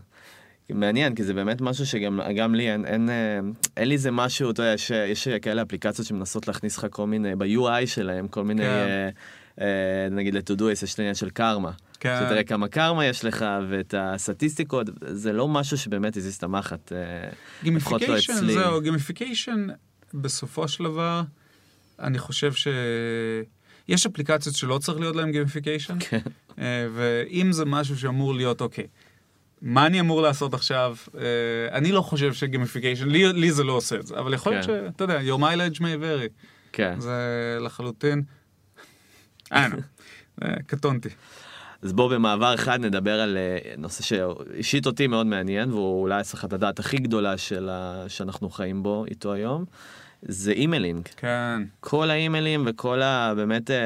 מעניין, כי זה באמת משהו שגם גם לי אין, אין, אה, אין לי איזה משהו, אתה יודע, יש, יש כאלה אפליקציות שמנסות להכניס לך כל מיני, ב-UI שלהם, כל מיני, כן. אה, אה, נגיד ל-Todoist יש עניין של קרמה. כן. שתראה כמה קרמה יש לך ואת הסטטיסטיקות, זה לא משהו שבאמת הזיז את המחט. אה, לפחות לא gamification. זהו, gamification, בסופו של דבר, אני חושב ש... יש אפליקציות שלא צריך להיות להן gamification, כן. אה, ואם זה משהו שאמור להיות, אוקיי, מה אני אמור לעשות עכשיו? אה, אני לא חושב ש-gamification, לי, לי זה לא עושה את זה, אבל יכול להיות כן. שאתה יודע, your mileage may vary, כן. זה לחלוטין... אה, נו, אה, קטונתי. אז בואו במעבר אחד נדבר על נושא שאישית אותי מאוד מעניין, והוא אולי הסחת הדעת הכי גדולה של ה... שאנחנו חיים בו איתו היום, זה emailing. כן. כל האימיילים וכל ה... באמת, אה,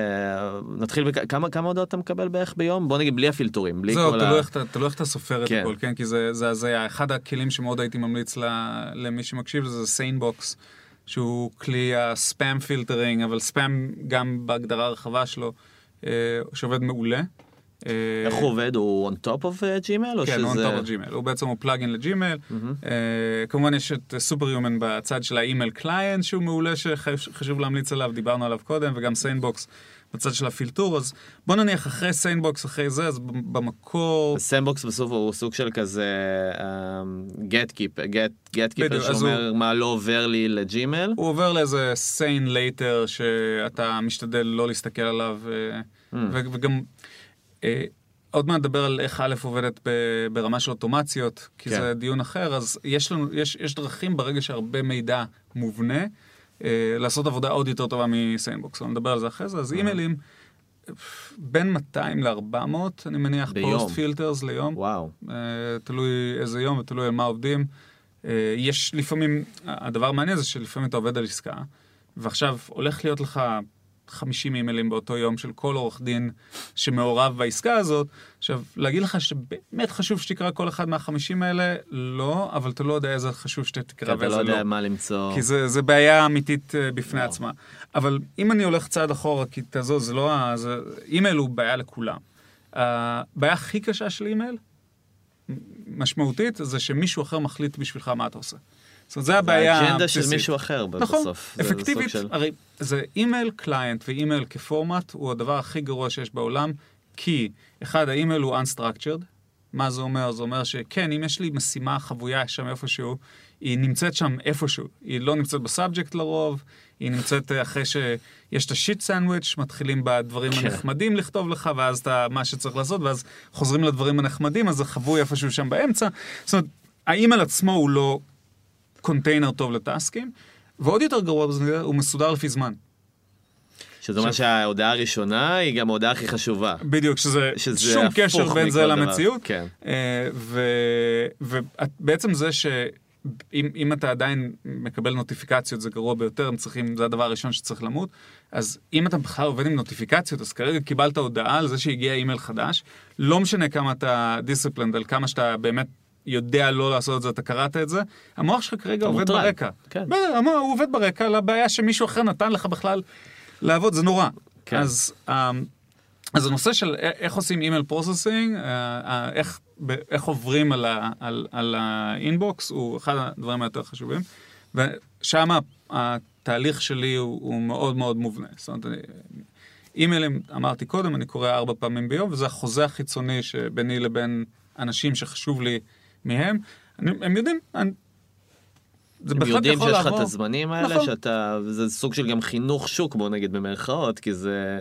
נתחיל בכ... כמה, כמה הודעות אתה מקבל בערך ביום? בוא נגיד בלי הפילטורים, בלי זהו, כל ה... אתה- תלוי איך אתה סופר את כן. הכל, כן? כי זה זה הזיה. אחד הכלים שמאוד הייתי ממליץ ל- למי שמקשיב זה SaneBox, שהוא כלי ה-spam filtering, אבל ספאם גם בהגדרה הרחבה שלו, אה, שעובד מעולה. אה, איך הוא עובד? הוא on top of אה, Gmail? כן, הוא on top of Gmail. הוא בעצם הוא פלאגין לג'ימייל. אה, כמובן יש את Superhuman בצד של ה-email client שהוא מעולה שחשוב להמליץ עליו, דיברנו עליו קודם, וגם SaneBox בצד של הפילטור. אז בוא נניח אחרי SaneBox, אחרי זה, אז במקור... SaneBox בסוף הוא סוג של כזה gatekeeper, gatekeeper בדיוק, אז שאומר מה לא עובר לי לג'ימייל. הוא עובר לאיזה SaneLater שאתה משתדל לא להסתכל עליו, ו- וגם עוד מעט נדבר על איך אסנה עובדת ברמה של אוטומציות, כי כן. זה דיון אחר, אז יש לנו, יש, יש דרכים ברגע שהרבה מידע מובנה, אה, לעשות עבודה עוד יותר טובה מ-SaneBox, אבל נדבר על זה אחרי זה, אז אימיילים, בין 200 ל-400, אני מניח. post filters ליום. וואו. אה, תלוי איזה יום ותלוי על מה עובדים. אה, יש לפעמים, הדבר המעניין זה שלפעמים אתה עובד על עסקה, ועכשיו הולך להיות לך 50 אימיילים באותו יום של כל עורך דין שמעורב בעסקה הזאת. עכשיו, להגיד לך שבאמת חשוב שתקרא כל אחד מהחמישים האלה, לא, אבל אתה לא יודע איזה חשוב שתקרא אתה ואיזה לא לא. יודע מה למצוא. כי זה, זה בעיה אמיתית אה, בפני וואו. עצמה. אבל אם אני הולך צעד אחורה, כי תעזוב, זה לא ה... זה, אימייל הוא בעיה לכולם. הבעיה הכי קשה של אימייל, משמעותית, זה שמישהו אחר מחליט בשבילך מה אתה עושה. זאת אומרת, זה הבעיה האג'נדה של הבסיסית. מישהו אחר נכון, בסוף. זה- זה סוג אפקטיבית, של- הרי זה email client ואימייל כפורמט הוא הדבר הכי גרוע שיש בעולם, כי אחד, האימייל הוא unstructured, מה זה אומר? זה אומר שכן, אם יש לי משימה חבויה שם איפשהו, היא נמצאת שם איפשהו, היא לא נמצאת ב-subject לרוב, היא נמצאת אה, אחרי שיש את ה-shit sandwich, מתחילים בדברים כן. הנחמדים לכתוב לך, ואז אתה, מה שצריך לעשות, ואז חוזרים לדברים הנחמדים, אז זה חבוי איפשהו שם באמצע. זאת אומרת, האימייל עצמו הוא לא קונטיינר טוב לטסקים, ועוד יותר גרוע בזה, הוא מסודר לפי זמן. שזה אומר שההודעה הראשונה היא גם ההודעה הכי חשובה. בדיוק, שזה, שזה שום קשר בין זה. למציאות. כן. אה, ובעצם זה שאם אם אתה עדיין מקבל נוטיפיקציות זה גרוע ביותר, הם צריכים, זה הדבר הראשון שצריך למות. אז אם אתה בכלל עובד עם נוטיפיקציות, אז כרגע קיבלת הודעה על זה שהגיע אימייל חדש, לא משנה כמה אתה disciplined, על כמה שאתה באמת יודע לא לעשות את זה, אתה קראת את זה, המוח שלך כרגע עובד מוטרד. ברקע. כן. בסדר, המוח- הוא עובד ברקע לבעיה שמישהו אחר נתן לך בכלל לעבוד, זה נורא. כן. אז, אמ, אז הנושא של איך עושים email processing, אה, איך, ב- איך עוברים על, ה- על, על ה-inbox, הוא אחד הדברים היותר חשובים. ושם התהליך שלי הוא, הוא מאוד מאוד מובנה. זאת אומרת, אני- אימיילים, אמרתי קודם, אני קורא ארבע פעמים ביום, וזה החוזה החיצוני שביני לבין אנשים שחשוב לי מהם. אני, הם יודעים, אני, זה הם יודעים שיש לך. את הזמנים האלה, נכון. שאתה, זה סוג של גם חינוך שוק, בוא נגיד במרכאות, כי זה...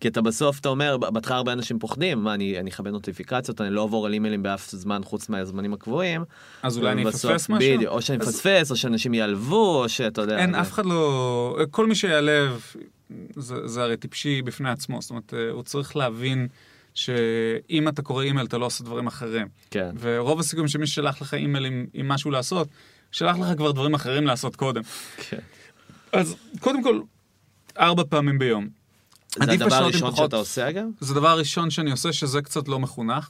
כי אתה בסוף, אתה אומר, בהתחלה הרבה אנשים פוחדים, מה, אני, אני אכבד נוטיפיקציות, אני לא אעבור על אימיילים באף זמן חוץ מהזמנים הקבועים. אז אולי אני אפספס משהו? בדיוק, או שאני אז- מפספס, או שאנשים ייעלבו, או שאתה יודע... אין, זה- אף אחד לא... כל מי שיעלב, זה, זה הרי טיפשי בפני עצמו. זאת אומרת, אה, הוא צריך להבין שאם אתה קורא אימייל, אתה לא עושה דברים אחרים. כן. ורוב הסיכויים שמי ששלח לך אימייל עם, עם משהו לעשות, שלח לך כבר דברים אחרים לעשות קודם. כן. אז קודם כל, ארבע פעמים ביום. זה הדבר הראשון פחות- שאתה עושה אגב? זה הדבר הראשון שאני עושה, שזה קצת לא מחונך,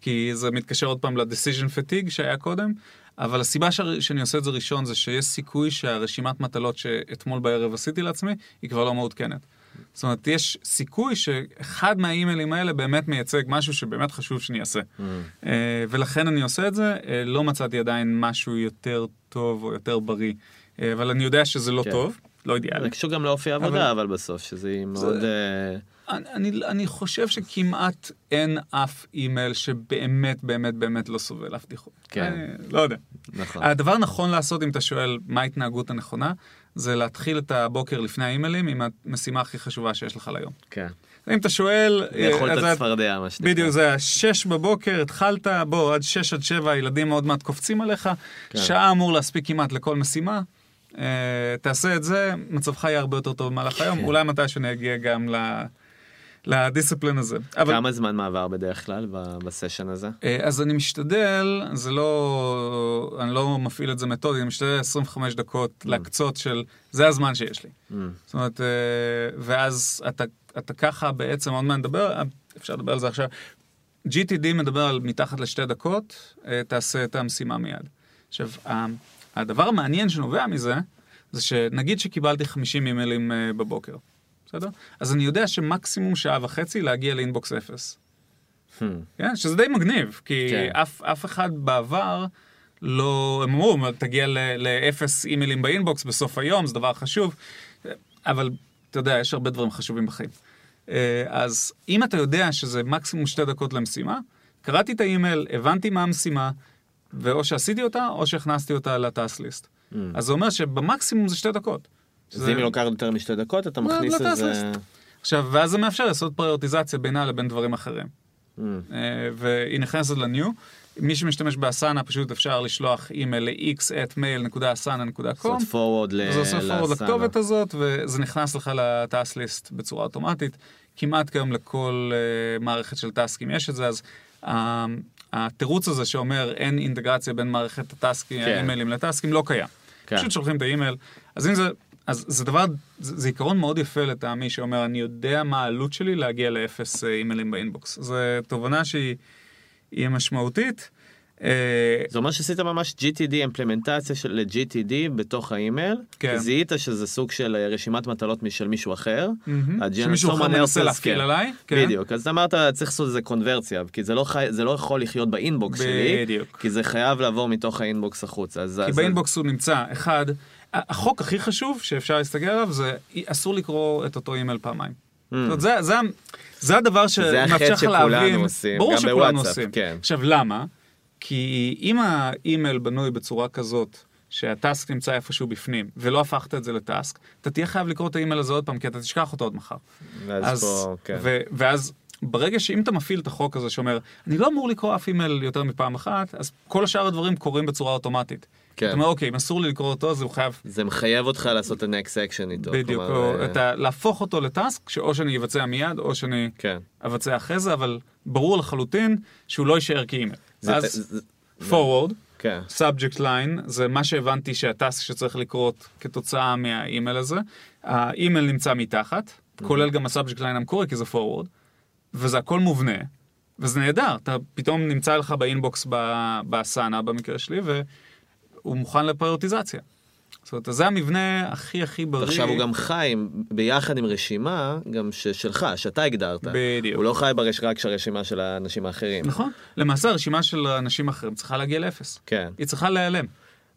כי זה מתקשר עוד פעם ל-decision fatigue שהיה קודם, אבל הסיבה ש... שאני עושה את זה ראשון זה שיש סיכוי שהרשימת מטלות שאתמול בערב עשיתי לעצמי, היא כבר לא מעודכנת. זאת אומרת, יש סיכוי שאחד מהאימיילים האלה באמת מייצג משהו שבאמת חשוב שאני אעשה. Mm. אה, ולכן אני עושה את זה, אה, לא מצאתי עדיין משהו יותר טוב או יותר בריא, אה, אבל אני יודע שזה לא כן. טוב, לא אידיאלי. זה קשור גם לאופי העבודה, אבל בסוף, שזה מאוד... אה, אני, אני, אני חושב שכמעט אין אף אימייל שבאמת באמת באמת לא סובל אף בדיחות. כן. אני לא יודע. נכון. הדבר הנכון לעשות, אם אתה שואל מה ההתנהגות הנכונה, זה להתחיל את הבוקר לפני האימיילים עם המשימה הכי חשובה שיש לך ליום. כן. אם אתה שואל... לאכול אה, את הצפרדע, מה שנקרא. בדיוק, זה השש בבוקר, התחלת, בוא, עד שש עד שבע הילדים עוד מעט קופצים עליך, כן. שעה אמור להספיק כמעט לכל משימה. אה, תעשה את זה, מצבך יהיה הרבה יותר טוב במהלך היום, כן. אולי מתישהו נגיע גם ל- לדיסציפלין הזה. אבל כמה זמן מעבר בדרך כלל בסשן הזה? אה, אז אני משתדל, זה לא, אני לא מפעיל את זה מתודי, אני משתדל 25 דקות Mm. להקצות של, זה הזמן שיש לי. Mm. זאת אומרת, אה, ואז אתה, אתה ככה בעצם, עוד מעט נדבר, אפשר לדבר על זה עכשיו. GTD מדבר על מתחת לשתי דקות, אה, תעשה את המשימה מיד. עכשיו, הדבר המעניין שנובע מזה, זה שנגיד שקיבלתי 50 אימיילים בבוקר, בסדר? אז אני יודע שמקסימום שעה וחצי להגיע לאינבוקס אפס. Hmm. כן? שזה די מגניב, כי כן. אף, אף אחד בעבר לא, הם אמרו, תגיע לאפס אימיילים באינבוקס בסוף היום, זה דבר חשוב, אבל אתה יודע, יש הרבה דברים חשובים בחיים. אה, אז אם אתה יודע שזה מקסימום שתי דקות למשימה, קראתי את האימייל, הבנתי מה המשימה, ואו שעשיתי אותה, או שהכנסתי אותה לטאס ליסט. Mm. אז זה אומר שבמקסימום זה שתי דקות. אז זה- אם היא לוקחת יותר משתי דקות, אתה לא, מכניס לא איזה... טסליסט. עכשיו, ואז זה מאפשר לעשות פריורטיזציה בינה לבין דברים אחרים. Hmm. אה, והיא נכנסת לניו. מי שמשתמש באסנה, פשוט אפשר לשלוח אימייל ל-x at mail.asana.com. לעשות forward ל- זה עושה forward. לכתובת הזאת, וזה נכנס לך לטאס ליסט בצורה אוטומטית. כמעט כיום לכל uh, מערכת של טאסקים יש את זה, אז uh, התירוץ הזה שאומר אין אינטגרציה בין מערכת הטאסקים, כן. האימיילים לטאסקים, לא קיים. כן. פשוט שולחים את האימייל. אז אם זה, אז זה דבר, זה, זה עיקרון מאוד יפה לטעמי, שאומר, אני יודע מה העלות שלי להגיע לאפס אה, אימיילים ב-inbox. זו תובנה שהיא היא משמעותית. אה, זה אומר שעשית ממש GTD, אימפלמנטציה של ל-GTD בתוך האימייל. כן. זיהית שזה סוג של אה, רשימת מטלות משל מישהו אחר. ה-agenda שמישהו אחר מנסה להפעיל כן. עליי. כן. בדיוק, אז אמרת צריך לעשות איזה קונברסיה, כי זה לא, חי... זה לא יכול לחיות ב-inbox שלי, בדיוק. כי זה חייב לעבור מתוך ה-inbox החוצה. אז, כי אז- ב-inbox הוא נמצא, אחד, החוק הכי חשוב שאפשר להסתכל עליו זה אסור לקרוא את אותו אימייל פעמיים. זאת אומרת, זה, זה, זה הדבר Hmm. זה החטא שמאפשר לך שכולנו להבין, עושים, ברור גם שכולנו בוואטסאפ, עושים. כן. עכשיו למה? כי אם האימייל בנוי בצורה כזאת, שה-task נמצא איפשהו בפנים, ולא הפכת את זה ל-task, אתה תהיה חייב לקרוא את האימייל הזה עוד פעם, כי אתה תשכח אותו עוד מחר. ואז פה, כן. ו- ואז ברגע שאם אתה מפעיל את החוק הזה שאומר, אני לא אמור לקרוא אף אימייל יותר מפעם אחת, אז כל השאר הדברים קורים בצורה אוטומטית. כן. אתה אומר, אוקיי, אם אסור לי לקרוא אותו, אז הוא חייב זה מחייב אותך לעשות את ה-next action איתו. בדיוק, כלומר, או אה, אתה, להפוך אותו ל-task, שאו שאני אבצע מיד, או שאני כן. אבצע אחרי זה, אבל ברור לחלוטין שהוא לא יישאר כאימייל. אז זה- forward, כן. subject line, זה מה שהבנתי שה-task שצריך לקרות כתוצאה מהאימייל הזה. האימייל נמצא מתחת, כולל גם ה-subject line המקורי, כי זה forward, וזה הכל מובנה, וזה נהדר, אתה פתאום נמצא לך ב-inbox ב- באסנה במקרה שלי, והוא מוכן לפריורטיזציה. זאת אומרת, זה המבנה הכי הכי בריא. עכשיו הוא גם חי ביחד עם רשימה גם ש- שלך, שאתה הגדרת. בדיוק. הוא לא חי ברש... רק של הרשימה של האנשים האחרים. נכון. למעשה הרשימה של אנשים אחרים צריכה להגיע לאפס. כן. היא צריכה להיעלם.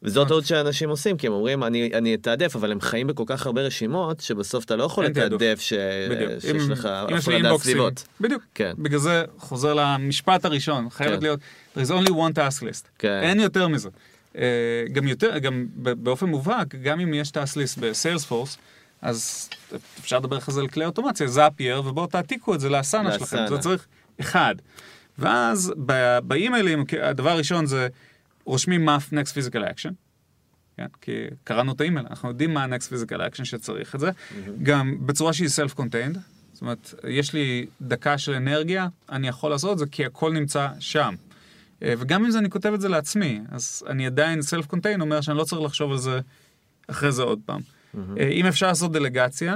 וזו טעות שאנשים עושים, כי הם אומרים, אני, אני אתעדף, אבל הם חיים בכל כך הרבה רשימות, שבסוף אתה לא יכול. לתעדף ש... שיש אם- לך הפרדת. סביבות. בדיוק. כן. בגלל זה חוזר למשפט הראשון, חייבת כן. להיות, there is only one task list. כן. אין יותר מזה. אה, גם יותר, גם באופן מובהק, גם אם יש list בסיילספורס, אז אפשר לדבר אחרי זה על כלי אוטומציה, זאפייר, ובואו תעתיקו את זה לאסנה שלכם. זה צריך אחד. ואז באימיילים, הדבר הראשון זה רושמים מה next physical action. כן? כי קראנו את האימייל, אנחנו יודעים מה ה-next physical action שצריך את זה. גם בצורה שהיא self-contained, זאת אומרת, יש לי דקה של אנרגיה, אני יכול לעשות את זה כי הכל נמצא שם. אה, וגם אם זה אני כותב את זה לעצמי, אז אני עדיין self-contained אומר שאני לא צריך לחשוב על זה אחרי זה עוד פעם. אה, אם אפשר לעשות דלגציה,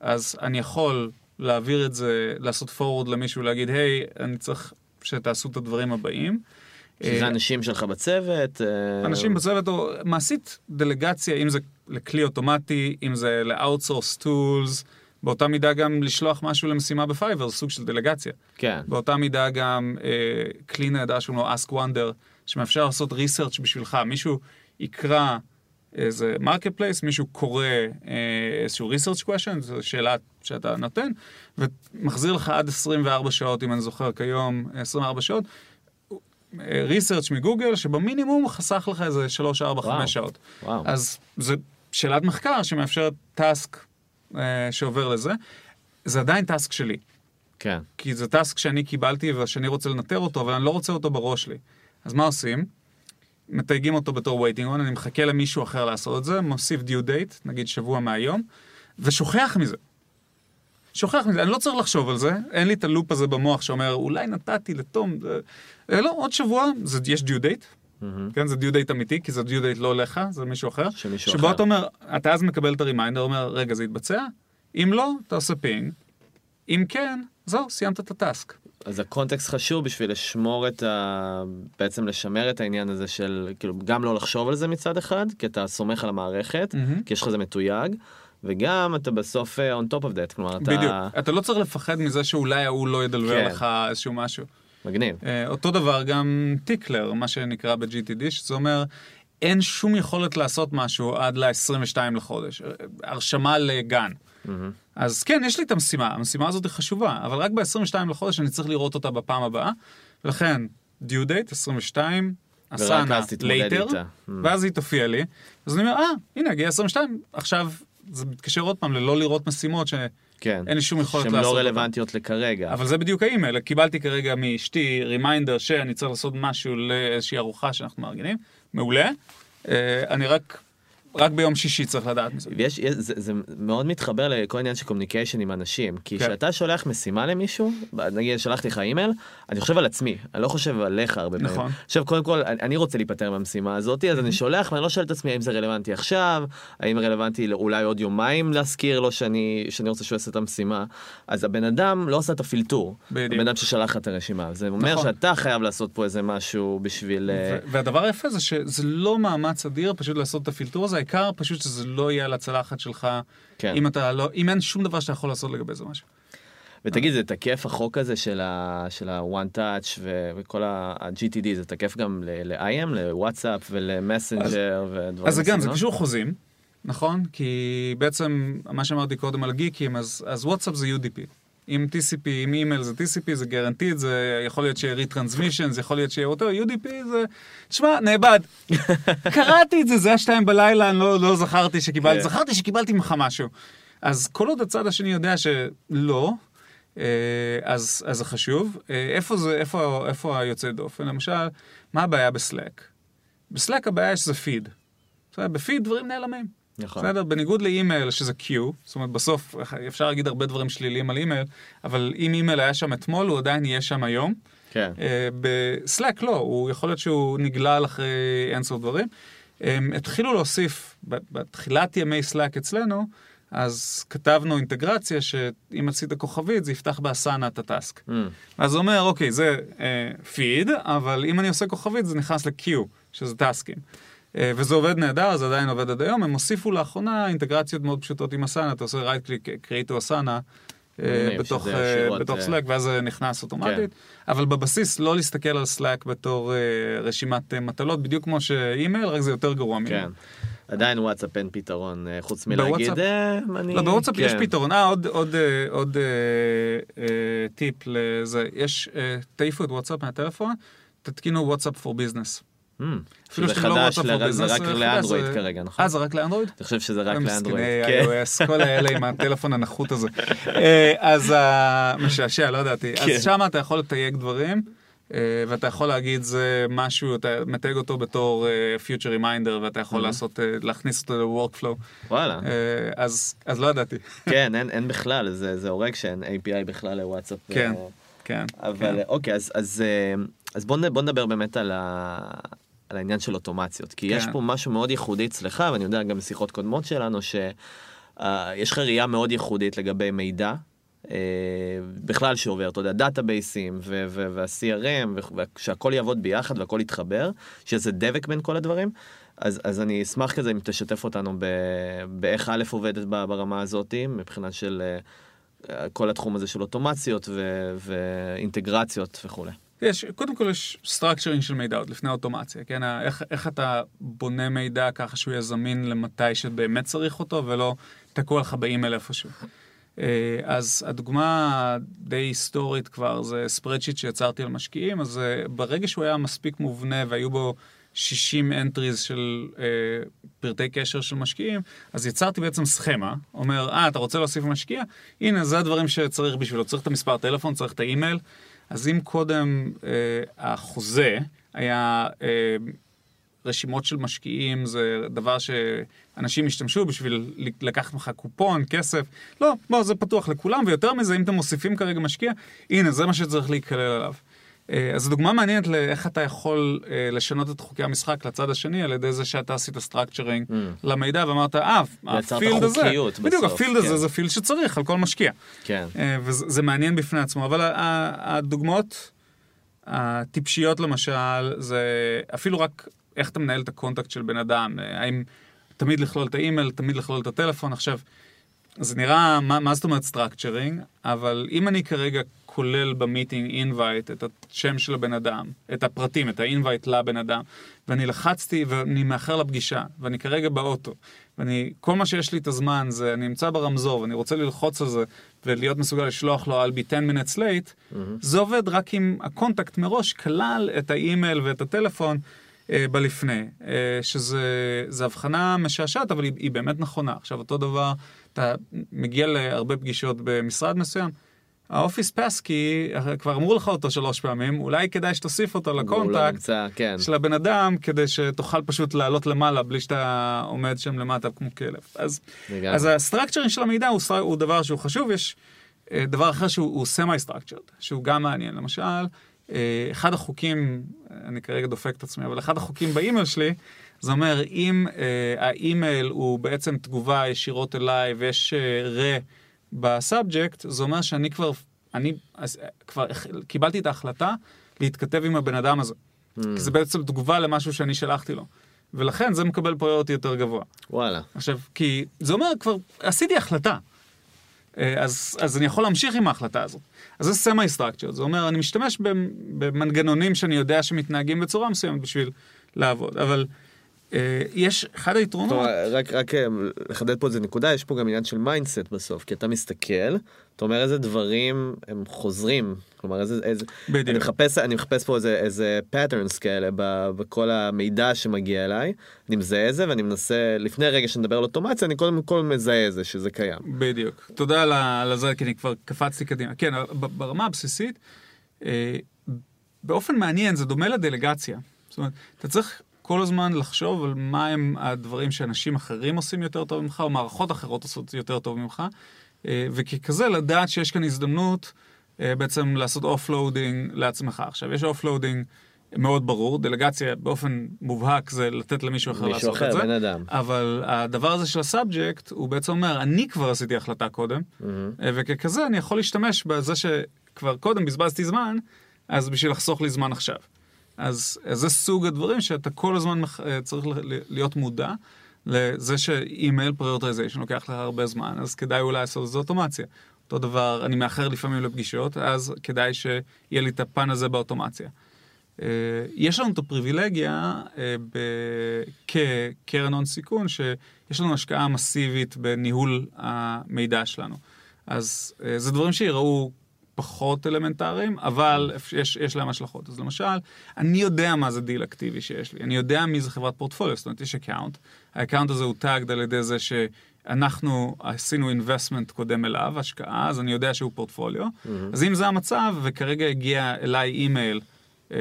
אז אני יכול להעביר את זה, לעשות forward למישהו, להגיד, היי, אני צריך שתעשו את הדברים הבאים. שזה אה, אנשים שלך בצוות. אנשים בצוות, או מעשית דלגציה, אם זה לכלי אוטומטי, אם זה ל-outsource tools, באותה מידה גם לשלוח משהו למשימה בפייבר, סוג של דלגציה. כן. באותה מידה גם אה, כלי נהדר שקוראים לו Ask Wonder, שמאפשר לעשות research בשבילך. מישהו יקרא איזה marketplace, מישהו קורא אה, איזשהו research question, זו שאלה שאתה נותן, ומחזיר לך עד 24 שעות, אם אני זוכר כיום, 24 שעות, research מגוגל, שבמינימום חסך לך איזה 3, 4, וואו. 5 שעות. וואו. אז זו שאלת מחקר שמאפשרת task אה, שעובר לזה. זה עדיין טאסק שלי. כן. כי זה טאסק שאני קיבלתי ושאני רוצה לנטר אותו, אבל אני לא רוצה אותו בראש שלי. אז מה עושים? מתייגים אותו בתור waiting on, אני מחכה למישהו אחר לעשות את זה, מוסיף due date, נגיד שבוע מהיום, ושוכח מזה. שוכח מזה, אני לא צריך לחשוב על זה, אין לי את הלופ הזה במוח שאומר, אולי נתתי לתום, זה... אה, לא, עוד שבוע, זה, יש due date, מהמם. כן, זה due date אמיתי, כי זה due date לא לך, זה מישהו אחר. שמישהו שבו אחר. אתה אומר, אתה אז מקבל את ה-reminder, אומר, רגע, זה יתבצע? אם לא, אתה עושה ping. אם כן, זהו, סיימת את ה-task. אז ה-context חשוב בשביל לשמור את ה... בעצם לשמר את העניין הזה של, כאילו, גם לא לחשוב על זה מצד אחד, כי אתה סומך על המערכת, מהמם. כי יש לך זה מתויג, וגם אתה בסוף אה, on top of that, כלומר, אתה... בדיוק. אתה לא צריך לפחד מזה שאולי ההוא לא ידלבר כן. לך איזשהו משהו. מגניב. אה, אותו דבר גם tickler, מה שנקרא ב-GTD, שזה אומר, אין שום יכולת לעשות משהו עד ל-22 לחודש. הרשמה לגן. מהמם. אז כן, יש לי את המשימה, המשימה הזאת היא חשובה, אבל רק ב-22 לחודש אני צריך לראות אותה בפעם הבאה, ולכן, due date, 22, Asana. Mm. ואז היא תופיע לי, אז אני אומר, אה, הנה, הגיע 22, עכשיו זה מתקשר עוד פעם ללא לראות משימות שאין כן. לי שום יכולת שהן לעשות לא אותן. רלוונטיות לכרגע. אבל זה בדיוק האימייל, קיבלתי כרגע מאשתי reminder שאני צריך לעשות משהו לאיזושהי ארוחה שאנחנו מארגנים, מעולה, אה, אני רק, רק ביום שישי צריך לדעת מזה. ויש, יש- זה, זה מאוד מתחבר לכל עניין של communication עם אנשים, כי כן. כשאתה שולח משימה למישהו, נגיד שלחתי לך אימייל, אני חושב על עצמי, אני לא חושב עליך הרבה פעמים. נכון. עכשיו קודם כל, אני, רוצה להיפטר מהמשימה הזאת, אז אני שולח ואני לא שואל את עצמי האם זה רלוונטי עכשיו, האם רלוונטי אולי עוד יומיים להזכיר לו שאני, שאני רוצה שהוא יעשה את המשימה. אז הבן אדם לא עושה את הפילטור, בדיוק. הבן אדם ששלח את הרשימה, זה אומר נכון. שאתה חייב לעשות פה איזה משהו בשביל... אה, ו- והדבר היפה זה שזה לא מאמץ אדיר פשוט לעשות את הפילטור הזה, העיקר פשוט שזה לא יהיה על הצלחת שלך, כן. אם אתה לא, אם אין שום דבר שאתה יכול לעשות לגבי זה משהו. ותגיד, זה תקף החוק הזה של ה-one touch וכל ה-GTD, זה תקף גם ל-IM, לוואטסאפ ולמסנג'ר ודברים אז גם, זה בסגנון? קשור חוזים, נכון? כי בעצם, מה שאמרתי קודם על גיקים, אז, אז וואטסאפ זה UDP. עם TCP, עם אימייל זה TCP, זה guaranteed, זה יכול להיות שיהיה retransmission, זה יכול להיות שיהיה אותו, UDP זה... תשמע, נאבד. קראתי את זה, זה היה שתיים בלילה, אני לא, לא זכרתי שקיבלתי, כן. זכרתי שקיבלתי ממך משהו. אז כל עוד הצד השני יודע שלא, אה, אז, אז זה חשוב. אה, איפה זה, איפה, איפה היוצא דופן? למשל, מה הבעיה ב Slack? ב Slack הבעיה שזה פיד. בפיד דברים נעלמים. נכון. בסדר? בניגוד לאימייל שזה queue, זאת אומרת בסוף אפשר להגיד הרבה דברים שליליים על אימייל, אבל אם אימייל היה שם אתמול הוא עדיין יהיה שם היום. כן. אה, ב Slack לא, הוא יכול להיות שהוא נגלל אחרי אינסוף דברים. הם התחילו להוסיף, בתחילת ימי Slack אצלנו, אז כתבנו אינטגרציה שאם עשית כוכבית זה יפתח ב Asana את ה task. Mm, אז זה אומר, אוקיי, זה פיד, אבל אם אני עושה כוכבית זה נכנס ל-queue, שזה טאסקים. אה, וזה עובד נהדר, זה עדיין עובד עד היום. הם הוסיפו לאחרונה אינטגרציות מאוד פשוטות עם Asana, אתה עושה right click, create to Asana, בתוך, אה, בתוך אה, Slack, ואז זה נכנס אוטומטית. אבל בבסיס לא להסתכל על Slack בתור רשימת מטלות, בדיוק כמו שאימייל, רק זה יותר גרוע ממנו. כן. עדיין וואטסאפ אין פתרון, חוץ מלהגיד, אני... לא, בוואטסאפ יש כן. פתרון. אה, עוד, טיפ לזה. יש, תעיפו את וואטסאפ מהטלפון, תתקינו וואטסאפ for business. Hmm, אפילו שאתם לא for זה רק לאנדרואיד כרגע, נכון? אה, זה רק לאנדרואיד? אני חושב שזה רק לאנדרואיד. כן. iOS, כל האלה עם הטלפון הנחות הזה. אה, אז משעשע, לא ידעתי. כן. אז שם אתה יכול לתייג דברים, אה, ואתה יכול להגיד זה משהו, אתה מתייג אותו בתור אה, future reminder, ואתה יכול לעשות, אה, להכניס אותו ל-workflow. וואלה. אז אז לא ידעתי. כן, אין, אין בכלל, זה, זה הורג שאין API בכלל לוואטסאפ. כן, כן. אבל כן. אוקיי, אז, אז, אז בוא, נדבר באמת על, ה, על העניין של אוטומציות. כי יש כן. פה משהו מאוד ייחודי אצלך, ואני יודע גם משיחות קודמות שלנו, שיש לך ראייה מאוד ייחודית לגבי מידע. אה, בכלל שעובר, אתה יודע, דאטאבייסים וה-CRM, ושהכל יעבוד ביחד והכל יתחבר, שזה דבק בין כל הדברים. אז, אז אני אשמח כזה אם תשתף אותנו באיך א' עובדת ברמה הזאת, מבחינה של אה, כל התחום הזה של אוטומציות ואינטגרציות וכולי. יש, קודם כל יש structuring של מידע עוד לפני אוטומציה, כן? איך, איך אתה בונה מידע ככה שהוא יהיה זמין למתי שבאמת צריך אותו ולא תקוע לך באימייל איפשהו. אה, אז הדוגמה הדי היסטורית כבר זה ספרדשיט שיצרתי על משקיעים, אז אה, ברגע שהוא היה מספיק מובנה והיו בו 60 entries של אה, פרטי קשר של משקיעים, אז יצרתי בעצם סכמה, אומר, אה, אתה רוצה להוסיף משקיע? הנה, זה הדברים שצריך בשבילו, צריך את המספר טלפון, צריך את האימייל. אז אם קודם אה, החוזה היה אה, רשימות של משקיעים, זה דבר שאנשים השתמשו בשביל לקחת ממך קופון, כסף, לא, בוא, זה פתוח לכולם, ויותר מזה, אם אתם מוסיפים כרגע משקיע, הנה, זה מה שצריך להיכלל עליו. אה, אז זו דוגמה מעניינת לאיך אתה יכול אה, לשנות את חוקי המשחק לצד השני על ידי זה שאתה עשית structuring Mm. למידע ואמרת, אה, ה field הזה, חוקיות בדיוק, בסוף, ה field הזה כן. זה field שצריך על כל משקיע. כן. אה, וזה זה מעניין בפני עצמו, אבל הדוגמאות הטיפשיות למשל, זה אפילו רק איך אתה מנהל את ה contact של בן אדם, האם תמיד לכלול את האימייל, תמיד לכלול את הטלפון, עכשיו, זה נראה, מה, מה זאת אומרת structuring, אבל אם אני כרגע כולל ב meeting invite את השם של הבן אדם, את הפרטים, את ה invite לבן אדם, ואני לחצתי ואני מאחר לפגישה, ואני כרגע באוטו, ואני, כל מה שיש לי את הזמן זה, אני נמצא ברמזור ואני רוצה ללחוץ על זה ולהיות מסוגל לשלוח לו I'll be 10 minutes late, זה עובד רק אם ה contact מראש כלל את האימייל ואת הטלפון אה, בלפני, אה, שזה זה הבחנה משעשעת, אבל היא, היא באמת נכונה. עכשיו, אותו דבר, אתה מגיע להרבה פגישות במשרד מסוים, ה office passkey, כבר אמרו לך אותו שלוש פעמים, אולי כדאי שתוסיף אותו לא ל contact נמצא, כן. של הבן אדם, כדי שתוכל פשוט לעלות למעלה בלי שאתה עומד שם למטה כמו כלב. אז, לגמרי. אז ה structuring של המידע הוא, הוא דבר שהוא חשוב, יש אה, דבר אחר שהוא semi-structured, שהוא גם מעניין. למשל, אה, אחד החוקים, אני כרגע דופק את עצמי, אבל אחד החוקים באימייל שלי, זה אומר, אם אה, האימייל הוא בעצם תגובה ישירות אליי ויש אה, RE ב subject, זה אומר שאני כבר, אני אז, כבר קיבלתי את ההחלטה להתכתב עם הבן אדם הזה. Mm. כי זה בעצם תגובה למשהו שאני שלחתי לו. ולכן זה מקבל priority יותר גבוה. וואלה. עכשיו, כי זה אומר כבר, עשיתי החלטה. אה, אז, אז אני יכול להמשיך עם ההחלטה הזאת. אז זה semi-structure, זה אומר, אני משתמש במנגנונים שאני יודע שמתנהגים בצורה מסוימת בשביל לעבוד, אבל יש, אחד היתרונות... רק, רק אה, לחדד פה איזה נקודה, יש פה גם עניין של mindset בסוף, כי אתה מסתכל, אתה אומר איזה דברים הם חוזרים, כלומר איזה, איזה, בדיוק. אני מחפש, אני מחפש פה איזה, איזה patterns כאלה בכל המידע שמגיע אליי, אני מזהה את זה ואני מנסה, לפני רגע שנדבר על אוטומציה, אני קודם כל מזהה את זה, שזה קיים. בדיוק. תודה על זה, כי אני כבר קפצתי קדימה. כן, ברמה הבסיסית, אה, באופן מעניין, זה דומה לדלגציה. זאת אומרת, אתה צריך כל הזמן לחשוב על מה הם הדברים שאנשים אחרים עושים יותר טוב ממך, או מערכות אחרות עושות יותר טוב ממך, אה, וככזה לדעת שיש כאן הזדמנות אה, בעצם לעשות offloading לעצמך. עכשיו, יש offloading מאוד ברור, דלגציה באופן מובהק זה לתת למישהו אחר לעשות אחר, את זה. בן אדם. אבל הדבר הזה של ה subject, הוא בעצם אומר, אני כבר עשיתי החלטה קודם, מהמם. אה, וככזה אני יכול להשתמש בזה שכבר קודם בזבזתי זמן, אז בשביל לחסוך לי זמן עכשיו. אז, אז זה סוג הדברים שאתה כל הזמן מח- אה, צריך להיות מודע לזה ש email prioritization לוקח לך הרבה זמן, אז כדאי אולי לעשות את זה אוטומציה. אותו דבר, אני מאחר לפעמים לפגישות, אז כדאי שיהיה לי את הפן הזה באוטומציה. אה, יש לנו את הפריבילגיה אה, כקרן הון סיכון, שיש לנו השקעה מסיבית בניהול המידע שלנו. אז זה דברים שיראו פחות אלמנטריים, אבל יש, יש להם השלכות. אז למשל, אני יודע מה זה דיל אקטיבי שיש לי, אני יודע מי זה חברת פורטפוליו, זאת אומרת, יש account, ה account הזה הוא tagged על ידי זה שאנחנו עשינו investment קודם אליו, השקעה, אז אני יודע שהוא פורטפוליו. אז אם זה המצב, וכרגע הגיע אליי אימייל, אה,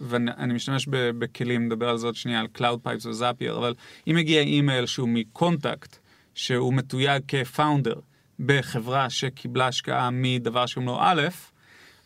ואני אני משתמש ב- בכלים, נדבר על זה עוד שנייה, על Cloud Pipes ו Zapier, אבל אם הגיע אימייל שהוא מ contact, שהוא מתויג כ founder בחברה שקיבלה השקעה מדבר שקוראים לו א',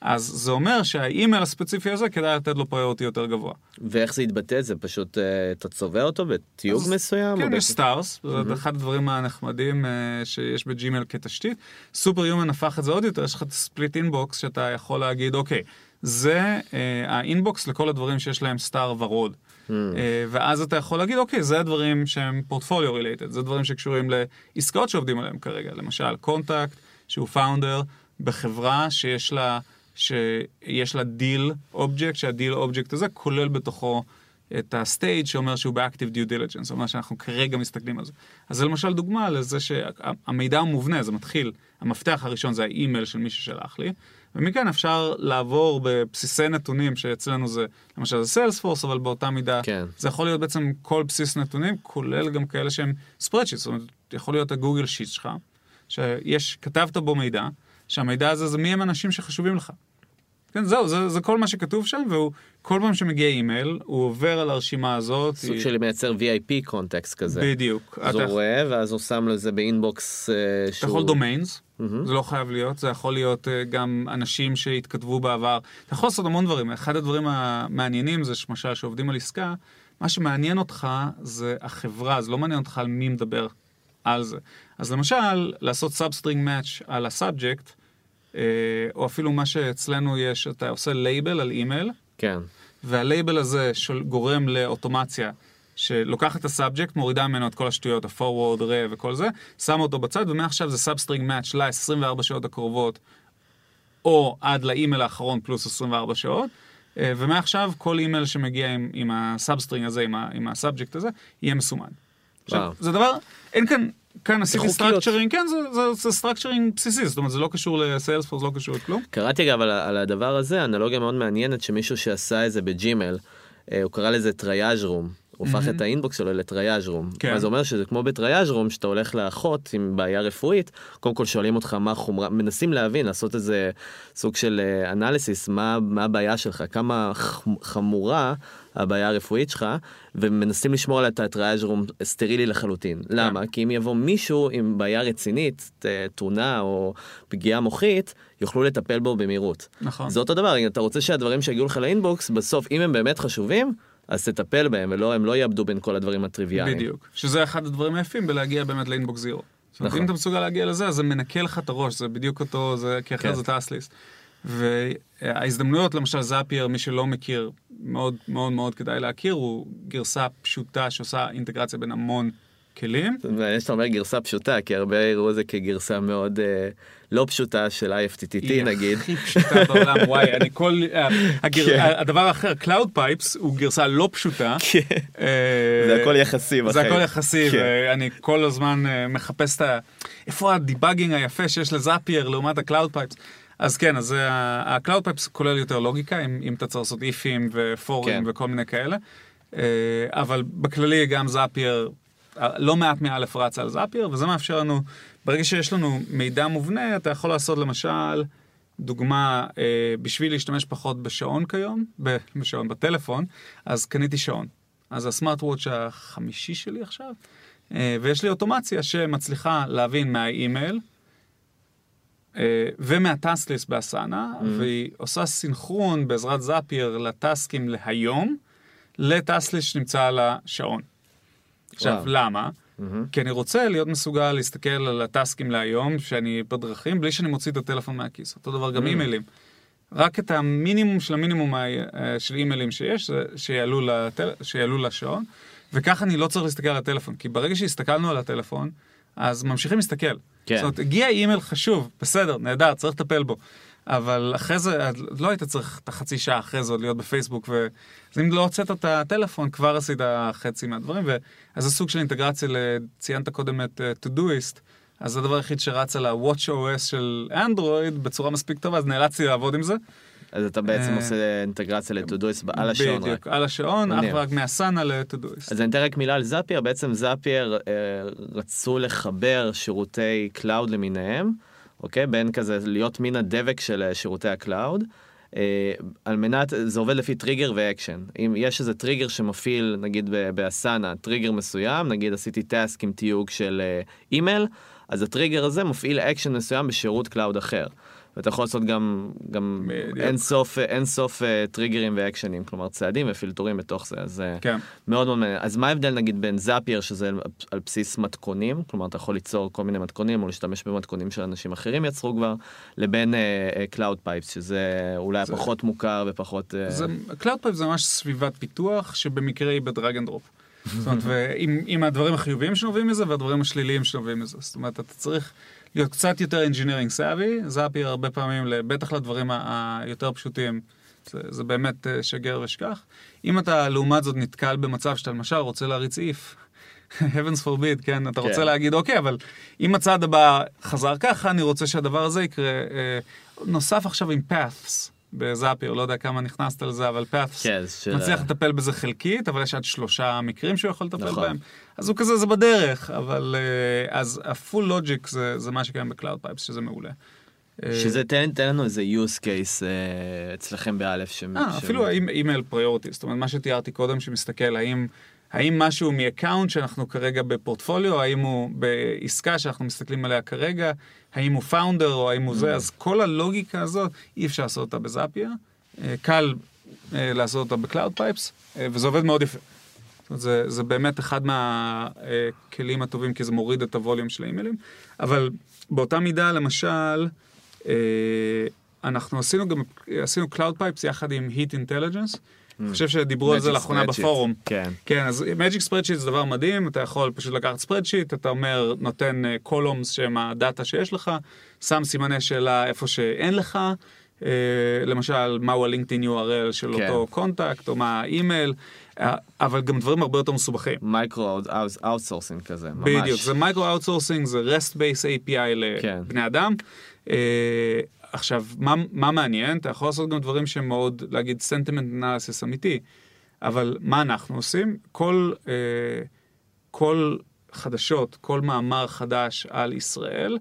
אז זה אומר שהאימייל הספציפי הזה כדאי לתת לו priority יותר גבוה. ואיך זה יתבטא? זה פשוט, אה, אתה צובע אותו בתיוג אז- מסוים? כן, יש stars, זה אחד הדברים הנחמדים אה, שיש בג'ימל כתשתית. Superhuman הפך את זה עוד יותר, יש לך את split inbox שאתה יכול להגיד, אוקיי, זה אה, ה inbox לכל הדברים שיש להם star ורוד. אה, ואז אתה יכול להגיד, אוקיי, זה הדברים שהם portfolio related, זה דברים שקשורים לעסקאות שעובדים עליהם כרגע. למשל, contact, שהוא founder בחברה שיש לה, שיש לה deal object, שה deal object הזה כולל בתוכו את ה stage שאומר שהוא ב active due diligence, זאת אומרת שאנחנו כרגע מסתכלים על זה. אז זה למשל דוגמה לזה שהמידע הוא מובנה, זה מתחיל, המפתח הראשון זה האימייל של מי ששלח לי, ומכאן אפשר לעבור בבסיסי נתונים שאצלנו זה, למשל זה Salesforce, אבל באותה מידה, כן. זה יכול להיות בעצם כל בסיס נתונים, כולל גם כאלה שהם spreadsheet, זאת אומרת, יכול להיות ה Google Sheet שלך, שיש, כתבת בו מידע, שהמידע הזה זה מי הם האנשים שחשובים לך. כן, זהו, זה, זה כל מה שכתוב שם, והוא, כל פעם שמגיע אימייל, הוא עובר על הרשימה הזאת. סוג היא- של מייצר VIP context כזה. בדיוק. אז הוא אתה- רואה, ואז הוא שם לזה ב inbox אתה שהוא... יכול domains, מהמם. זה לא חייב להיות, זה יכול להיות אה, גם אנשים שהתכתבו בעבר. אתה יכול לעשות המון דברים. אחד הדברים המעניינים זה למשל שעובדים על עסקה, מה שמעניין אותך זה החברה, זה לא מעניין אותך על מי מדבר על זה. אז למשל, לעשות substring match על ה subject, או אפילו מה שאצלנו יש, אתה עושה לייבל על אימייל, כן. והלייבל הזה של, גורם לאוטומציה שלוקחת את ה subject, מורידה ממנו את כל השטויות, ה-forward, re וכל זה, שמה אותו בצד, ומעכשיו זה substring match ל-24 שעות הקרובות, או עד לאימייל האחרון פלוס 24 שעות, אה, ומעכשיו כל אימייל שמגיע עם, עם ה substring הזה, עם, ה- עם ה subject הזה, יהיה מסומן. עכשיו. זה דבר, אין כאן, כאן עשיתי. structuring, כן, זה, structuring בסיסי, זאת אומרת, זה לא קשור ל Salesforce, לא קשור לכלום. קראתי אגב על, על הדבר הזה, אנלוגיה מאוד מעניינת שמישהו שעשה את זה ב Gmail, אה, הוא קרא לזה triage room. הוא הפך את ה inbox שלו ל triage room. כן. אז זה אומר שזה כמו ב triage room, שאתה הולך לאחות עם בעיה רפואית, קודם כל שואלים אותך מה החומרה, מנסים להבין, לעשות איזה סוג של analysis, מה, מה הבעיה שלך, כמה חמורה הבעיה הרפואית שלך, ומנסים לשמור על את ה triage room סטרילי לחלוטין. למה? כי אם יבוא מישהו עם בעיה רצינית, תאונה או פגיעה מוחית, יוכלו לטפל בו במהירות. נכון. זה אותו דבר, אם אתה רוצה שהדברים שיגיעו לך לאינבוקס, בסוף, אם הם באמת חשובים, אז תטפל בהם, ולא, הם לא יאבדו בין כל הדברים הטריוויאליים. בדיוק. שזה אחד הדברים היפים בלהגיע באמת לאינבוקס זירו. זאת אומרת, נכון. אם אתה מסוגל להגיע לזה, אז זה מנקה לך את הראש, זה בדיוק אותו, זה, כי אחרת כן. זה טאסליסט. וההזדמנויות, למשל זאפייר, מי שלא מכיר, מאוד מאוד מאוד כדאי להכיר, הוא גרסה פשוטה שעושה אינטגרציה בין המון כלים. זה מעניין שאתה אומר גרסה פשוטה, כי הרבה יראו את זה כגרסה מאוד אה, לא פשוטה של IFTTT נגיד. היא הכי פשוטה בעולם, וואי, אני כל... אה, הגר... כן. הדבר האחר, Cloud Pipes הוא גרסה לא פשוטה. כן. אה, זה הכל יחסי זה בחיים. הכל יחסי, כן. ואני כל הזמן אה, מחפש את ה... איפה הדיבאגינג היפה שיש לזאפייר לעומת ה-Cloud Pipes. אז כן, אז זה ה- ה-Cloud Pipes כולל יותר לוגיקה, אם, אם אתה צריך לעשות איפים ופורים כן. וכל מיני כאלה. אה, אבל בכללי גם זאפייר, אה, לא מעט מאלף רץ על זאפייר, וזה מאפשר לנו, ברגע שיש לנו מידע מובנה, אתה יכול לעשות למשל, דוגמה, אה, בשביל להשתמש פחות בשעון כיום, בשעון, בטלפון, אז קניתי שעון. אז הסמארט וואץ' החמישי שלי עכשיו, אה, ויש לי אוטומציה שמצליחה להבין מהאימייל, אה, ומהטאסקליסט באסנה, והיא עושה סינכרון בעזרת זאפייר לטאסקים להיום, לטאסקליסט שנמצא על השעון. עכשיו. למה? מהמם. כי אני רוצה להיות מסוגל להסתכל על הטאסקים להיום, שאני בדרכים, בלי שאני מוציא את הטלפון מהכיס. אותו דבר גם Mm. אימיילים. רק את המינימום של המינימום אה, של אימיילים שיש, שיעלו, לטל... שיעלו לשעון, וככה אני לא צריך להסתכל על הטלפון. כי ברגע שהסתכלנו על הטלפון, אז ממשיכים להסתכל. כן. זאת אומרת, הגיע אימייל חשוב, בסדר, נהדר, צריך לטפל בו. אבל אחרי זה, לא היית צריך את החצי שעה אחרי זה עוד להיות בפייסבוק, ו... אז אם לא הוצאת את הטלפון, כבר עשית חצי מהדברים, ו... אז זה סוג של אינטגרציה. ציינת קודם את uh, Todoist, אז זה הדבר היחיד שרץ על ה-Watch OS של אנדרואיד בצורה מספיק טובה, אז נאלצתי לעבוד עם זה. אז אתה בעצם אה, עושה אינטגרציה לטודויסט על השעון רק. בדיוק, על השעון, אך. ורק מהסאנה ל-Todoist. אז אני אתן רק מילה על Zapier, בעצם Zapier אה, רצו לחבר שירותי cloud למיניהם, אוקיי? בין כזה להיות מין הדבק של אה, שירותי ה cloud. על מנת, זה עובד לפי trigger ו action. אם יש איזה טריגר שמפעיל, נגיד ב Asana, trigger מסוים, נגיד עשיתי task עם תיוג של אימייל, אז הטריגר הזה מפעיל אקשן מסוים בשירות cloud אחר. ואתה יכול לעשות גם, גם. אין סוף, אין סוף אה, טריגרים ואקשנים, כלומר צעדים ופילטורים בתוך זה, אז אה, כן. מאוד מאוד מעניין. אז מה ההבדל נגיד בין Zapier שזה על, בסיס מתכונים, כלומר אתה יכול ליצור כל מיני מתכונים או להשתמש במתכונים של אנשים אחרים יצרו כבר, לבין Cloud uh, Pipes שזה אולי זה- פחות מוכר ופחות... זה, Cloud Pipe זה ממש סביבת פיתוח שבמקרה היא ב drag and drop. זאת אומרת, ועם עם הדברים החיוביים שנובעים מזה והדברים השליליים שנובעים מזה. זאת אומרת, אתה צריך להיות קצת יותר engineering savvy, Zapier הרבה פעמים, בטח לדברים היותר פשוטים, זה, זה באמת אה, שגר ושכח. אם אתה לעומת זאת נתקל במצב שאתה למשל רוצה להריץ if, heavens forbid, כן, אתה כן. רוצה להגיד, אוקיי, אבל אם הצעד הבא חזר ככה, אני רוצה שהדבר הזה יקרה. אה, נוסף עכשיו עם paths. בזאפיר, לא יודע כמה נכנסת לזה, אבל paths כן. מצליח לטפל בזה חלקית, אבל יש עד שלושה מקרים שהוא יכול לטפל נכון. בהם. אז הוא כזה, זה בדרך, אבל... אה, אז ה-full logic זה, זה מה שקיים ב-Cloud Pipes, שזה מעולה. אה, שזה תן, תן לנו איזה use case אה, אצלכם באלף. ש... אה, ש- אפילו אימייל priority, זאת אומרת, מה שתיארתי קודם, שמסתכל האם, האם משהו מ account שאנחנו כרגע בפורטפוליו, האם הוא בעסקה שאנחנו מסתכלים עליה כרגע, האם הוא founder או האם הוא Mm. זה, אז כל הלוגיקה הזאת, אי אפשר לעשות אותה ב Zapier. אה, קל אה, לעשות אותה ב Cloud Pipes, אה, וזה עובד מאוד יפה. זה, זה באמת אחד מהכלים הטובים, כי זה מוריד את ה volume של האימיילים. אבל באותה מידה, למשל, אנחנו עשינו גם, עשינו Cloud Pipes יחד עם Heat Intelligence. אני חושב שדיברו על זה לאחרונה Spreadsheet. בפורום. כן. כן, אז Magic Spreadsheet זה דבר מדהים, אתה יכול פשוט לקחת spreadsheet, אתה אומר, נותן columns שהם ה data שיש לך, שם סימני שאלה איפה שאין לך, אה, למשל, מהו ה-LinkedIn URL של כן. אותו contact, או מה האימייל, אה, אבל גם דברים הרבה יותר מסובכים. מייקרו outsourcing כזה, ממש. בדיוק, זה micro outsourcing, זה REST based API כן. לבני אדם. עכשיו, מה, מה מעניין? אתה יכול לעשות גם דברים שהם מאוד, להגיד sentiment analysis אמיתי, אבל מה אנחנו עושים? כל, אה, כל חדשות, כל מאמר חדש על ישראל,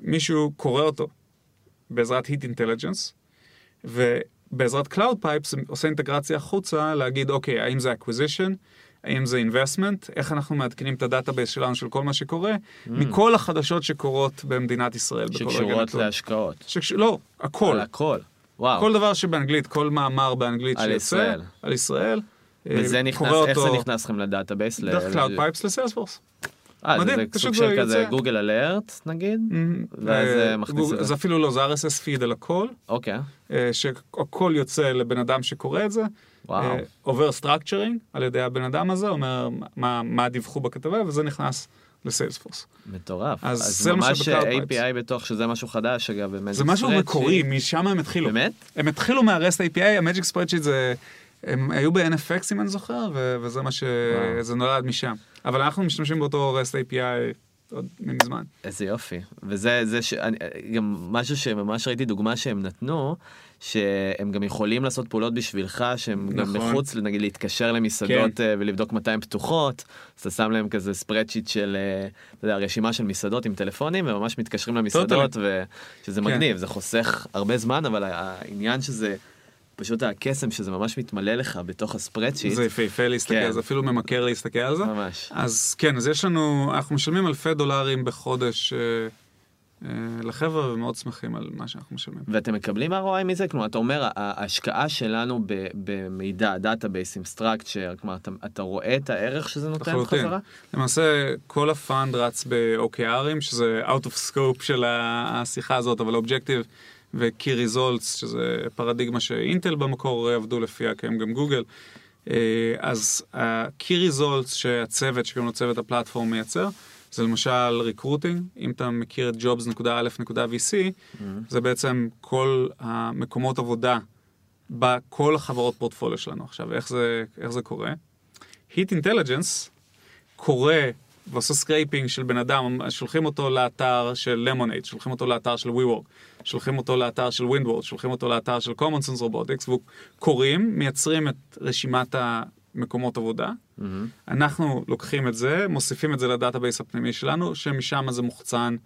מישהו קורא אותו בעזרת Heat Intelligence, ובעזרת Cloud Pipes עושה אינטגרציה החוצה להגיד, אוקיי, האם זה acquisition, האם זה investment, איך אנחנו מעדכנים את ה database שלנו של כל מה שקורה, מכל החדשות שקורות במדינת ישראל שקשורות. להשקעות. שקש... לא, הכל. על הכל. וואו. כל דבר שבאנגלית, כל מאמר באנגלית על שיוצא, ישראל. על ישראל, אה, וזה נכנס, קורא איך זה אותו נכנס לכם ל database? ל- דרך Cloud Pipes ל Salesforce. אה, מדהים, זה סוג של כזה. Google Alert נגיד? ואז זה מכניס את זה. זה אפילו לא, זה RSS feed על הכל, אוקיי, אה, שהכל יוצא לבן אדם שקורא את זה. וואו. אה, עובר structuring על ידי הבן אדם הזה, אומר מה, מה דיווחו בכתבה, וזה נכנס ל-Salesforce. מטורף. אז אז זה ממש API בתוך, שזה משהו חדש אגב, ב-Magic זה משהו spreadsheet. מקורי, משם הם התחילו. באמת? הם התחילו מה-REST API, ה-Magic Spreadsheet זה... הם היו ב-NFX אם אני זוכר, וזה מה ש... וואו. זה נולד משם. אבל אנחנו משתמשים באותו REST API עוד מזמן. איזה יופי. וזה זה ש... אני, גם משהו שממש ראיתי דוגמה שהם נתנו, שהם גם יכולים לעשות פעולות בשבילך, שהם גם נכון. מחוץ, נגיד להתקשר למסעדות כן. אה, ולבדוק מתי הן פתוחות, אז אתה שם להם כזה ספרדשיט של, אה, אתה יודע, רשימה של מסעדות עם טלפונים, וממש מתקשרים למסעדות, שזה כן. מגניב, זה חוסך הרבה זמן, אבל העניין שזה... פשוט הקסם שזה ממש מתמלא לך בתוך הספרדשיט. זה יפהפה להסתכל, כן. זה אפילו ממכר להסתכל על זה. ממש. אז כן, אז יש לנו, אנחנו משלמים אלפי דולרים בחודש אה, אה, לחבר'ה, ומאוד שמחים על מה שאנחנו משלמים. ואתם מקבלים ROI מזה? כלומר, אתה אומר, ההשקעה שלנו במידע, דאטאבייסים, structure, כלומר, אתה, אתה רואה את הערך שזה נותן לחלוטין. בחזרה? למעשה, כל ה-fund רץ ב-OKR ים, שזה out of scope של השיחה הזאת, אבל objective ו-key results, שזה פרדיגמה שאינטל במקור עבדו לפיה, כי הם גם גוגל. אה, אז ה-key results שהצוות, שקוראים לו צוות ה-platform מייצר, זה למשל recruiting, אם אתה מכיר את jobs.aleph.vc, זה בעצם כל המקומות עבודה בכל החברות פורטפוליו שלנו. עכשיו, איך זה, איך זה קורה? Heat Intelligence קורא ועושה scraping של בן אדם, שולחים אותו לאתר של Lemonade, שולחים אותו לאתר של WeWork, שולחים אותו לאתר של Windward, שולחים אותו לאתר של CommonSense Robotics, וקוראים, מייצרים את רשימת המקומות עבודה. אנחנו לוקחים את זה, מוסיפים את זה לדאטאבייס הפנימי שלנו, שמשם זה מוחצן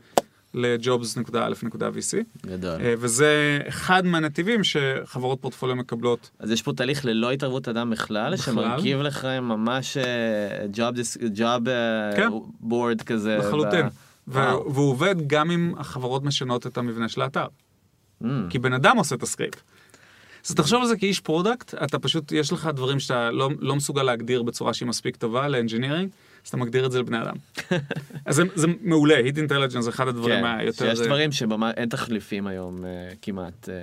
ל- jobs.aleph.vc, גדול. אה, וזה אחד מהנתיבים שחברות פורטפוליו מקבלות. אז יש פה תהליך ללא התערבות אדם בכלל, בכלל. שמרכיב לך ממש אה, job, job אה, כן. board כזה. לחלוטין. ב- ו- וואו. והוא עובד גם אם החברות משנות את המבנה של האתר. Mm, כי בן אדם עושה את הסקריפט. אז תחשוב על זה כאיש product, אתה פשוט, יש לך דברים שאתה לא, לא מסוגל להגדיר בצורה שהיא מספיק טובה לאנג'ינירינג, אתה מגדיר את זה לבני אדם. אז זה, זה מעולה, Heat Intelligence זה אחד הדברים כן, היותר... שיש זה- דברים שאין תחליפים היום אה, כמעט. אה,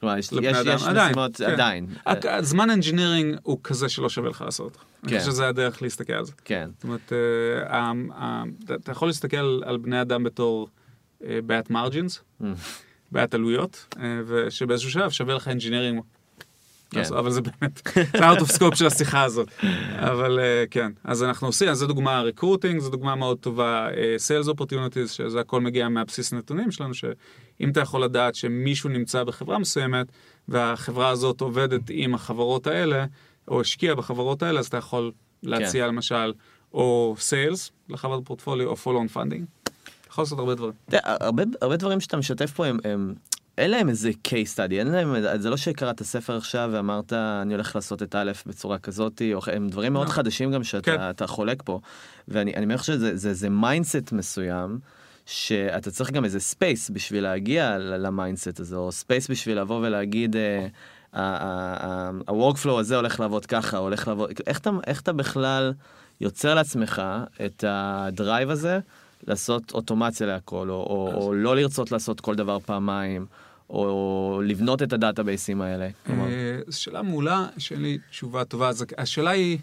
כלומר, יש יש- אדם. יש עדיין, משימות כן. עדיין. אה, הזמן engineering הוא כזה שלא שווה לך לעשות. אני כן. חושב שזה הדרך להסתכל על זה. כן. זאת אומרת, אה, אתה- יכול להסתכל על- בני אדם בתור אה, בעיית margins, Mm. בעיית עלויות, אה, ושבאיזשהו שלב שווה לך engineering. כן. לעשות, אבל זה באמת, זה out of scope של השיחה הזאת. אבל אה, כן, אז אנחנו עושים, אז זו דוגמה recruiting, זו דוגמה מאוד טובה, אה, sales opportunities, שזה הכל מגיע מהבסיס נתונים שלנו, שאם אתה יכול לדעת שמישהו נמצא בחברה מסוימת, והחברה הזאת עובדת עם החברות האלה, או השקיעה בחברות האלה, אז אתה יכול להציע למשל, או sales לחברת פורטפוליו, או follow on funding. יכול לעשות הרבה דברים. אתה יודע, הרבה, הרבה דברים שאתה משתף פה הם, הם אין להם איזה case study, אין להם, זה לא שקראת ספר עכשיו ואמרת אני הולך לעשות את א' בצורה כזאת, או, הם דברים מאוד לא. חדשים גם שאתה כן. חולק פה, ואני אני אומר שזה זה, זה mindset מסוים. שאתה צריך גם איזה space בשביל להגיע ל-mindset הזה, או space בשביל לבוא ולהגיד, אה, ה-workflow הזה הולך לעבוד ככה, הולך לעבוד, איך אתה, איך אתה בכלל יוצר לעצמך את ה-drive הזה לעשות אוטומציה להכל, או, או, או לא לרצות לעשות כל דבר פעמיים, או לבנות את הדאטאבייסים האלה. כלומר, אה, שאלה מעולה, שאין לי תשובה טובה. אז השאלה היא...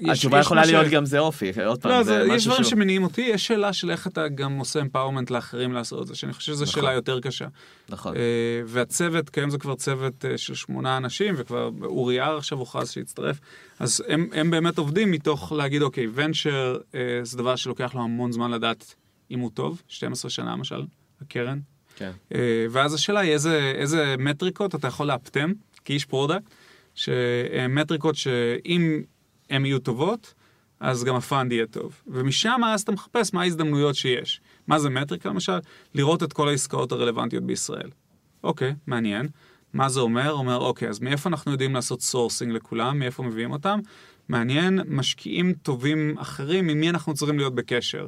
יש- התשובה יש יכולה להיות גם זה אופי, עוד פעם, לא, זה זה, יש משהו דברים שהוא... שמניעים אותי, יש שאלה של איך אתה גם עושה empowerment לאחרים לעשות את זה, שאני חושב שזו נכון. שאלה יותר קשה. נכון, אה, והצוות, כיום זה כבר צוות אה, של שמונה אנשים, וכבר אורי הר עכשיו הוכרז שהצטרף, אז הם, הם באמת עובדים מתוך להגיד, אוקיי, venture אה, זה דבר שלוקח לו המון זמן לדעת אם הוא טוב, 12 שנה למשל, הקרן. כן. ואז השאלה היא איזה מטריקות אתה יכול לאפטם כאיש product, שמטריקות שאם הן יהיו טובות, אז גם ה-fund יהיה טוב. ומשם אז אתה מחפש מה ההזדמנויות שיש. מה זה מטריקה למשל? לראות את כל העסקאות הרלוונטיות בישראל. אוקיי, מעניין. מה זה אומר? אומר, אוקיי, אז מאיפה אנחנו יודעים לעשות sourcing לכולם? מאיפה מביאים אותם? מעניין, משקיעים טובים אחרים, עם מי אנחנו צריכים להיות בקשר.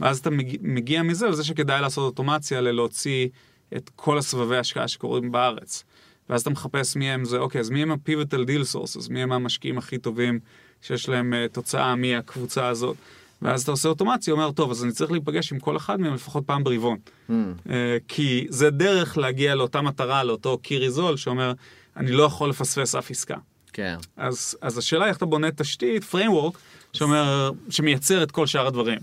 ואז אתה מגיע, מזה לזה שכדאי לעשות אוטומציה ללהוציא את כל הסבבי ההשקעה שקורים בארץ. ואז אתה מחפש מי הם זה, אוקיי, אז מי הם ה-pivotal deal sources, מי הם המשקיעים הכי טובים שיש להם uh, תוצאה מהקבוצה הזאת. ואז אתה עושה אוטומציה, אומר, טוב, אז אני צריך להיפגש עם כל אחד מהם לפחות פעם ברבעון. Mm, Uh, כי זה דרך להגיע לאותה מטרה, לאותו key result שאומר, אני לא יכול לפספס אף עסקה. כן. אז, אז השאלה איך אתה בונה תשתית, framework, שאומר, שמייצר את כל שאר הדברים.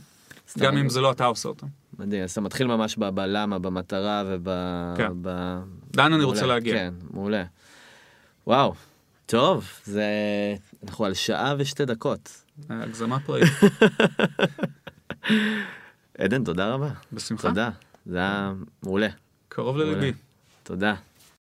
סתם, גם אם זה לא אתה עושה אותם. מדהים, אז אתה מתחיל ממש בלמה, במטרה וב... כן. ב... לאן אני רוצה להגיע. כן, מעולה. וואו, טוב, זה... אנחנו על שעה ושתי דקות. הגזמה פראית. עדן, תודה רבה. בשמחה. תודה, זה היה מעולה. קרוב. לליבי. תודה.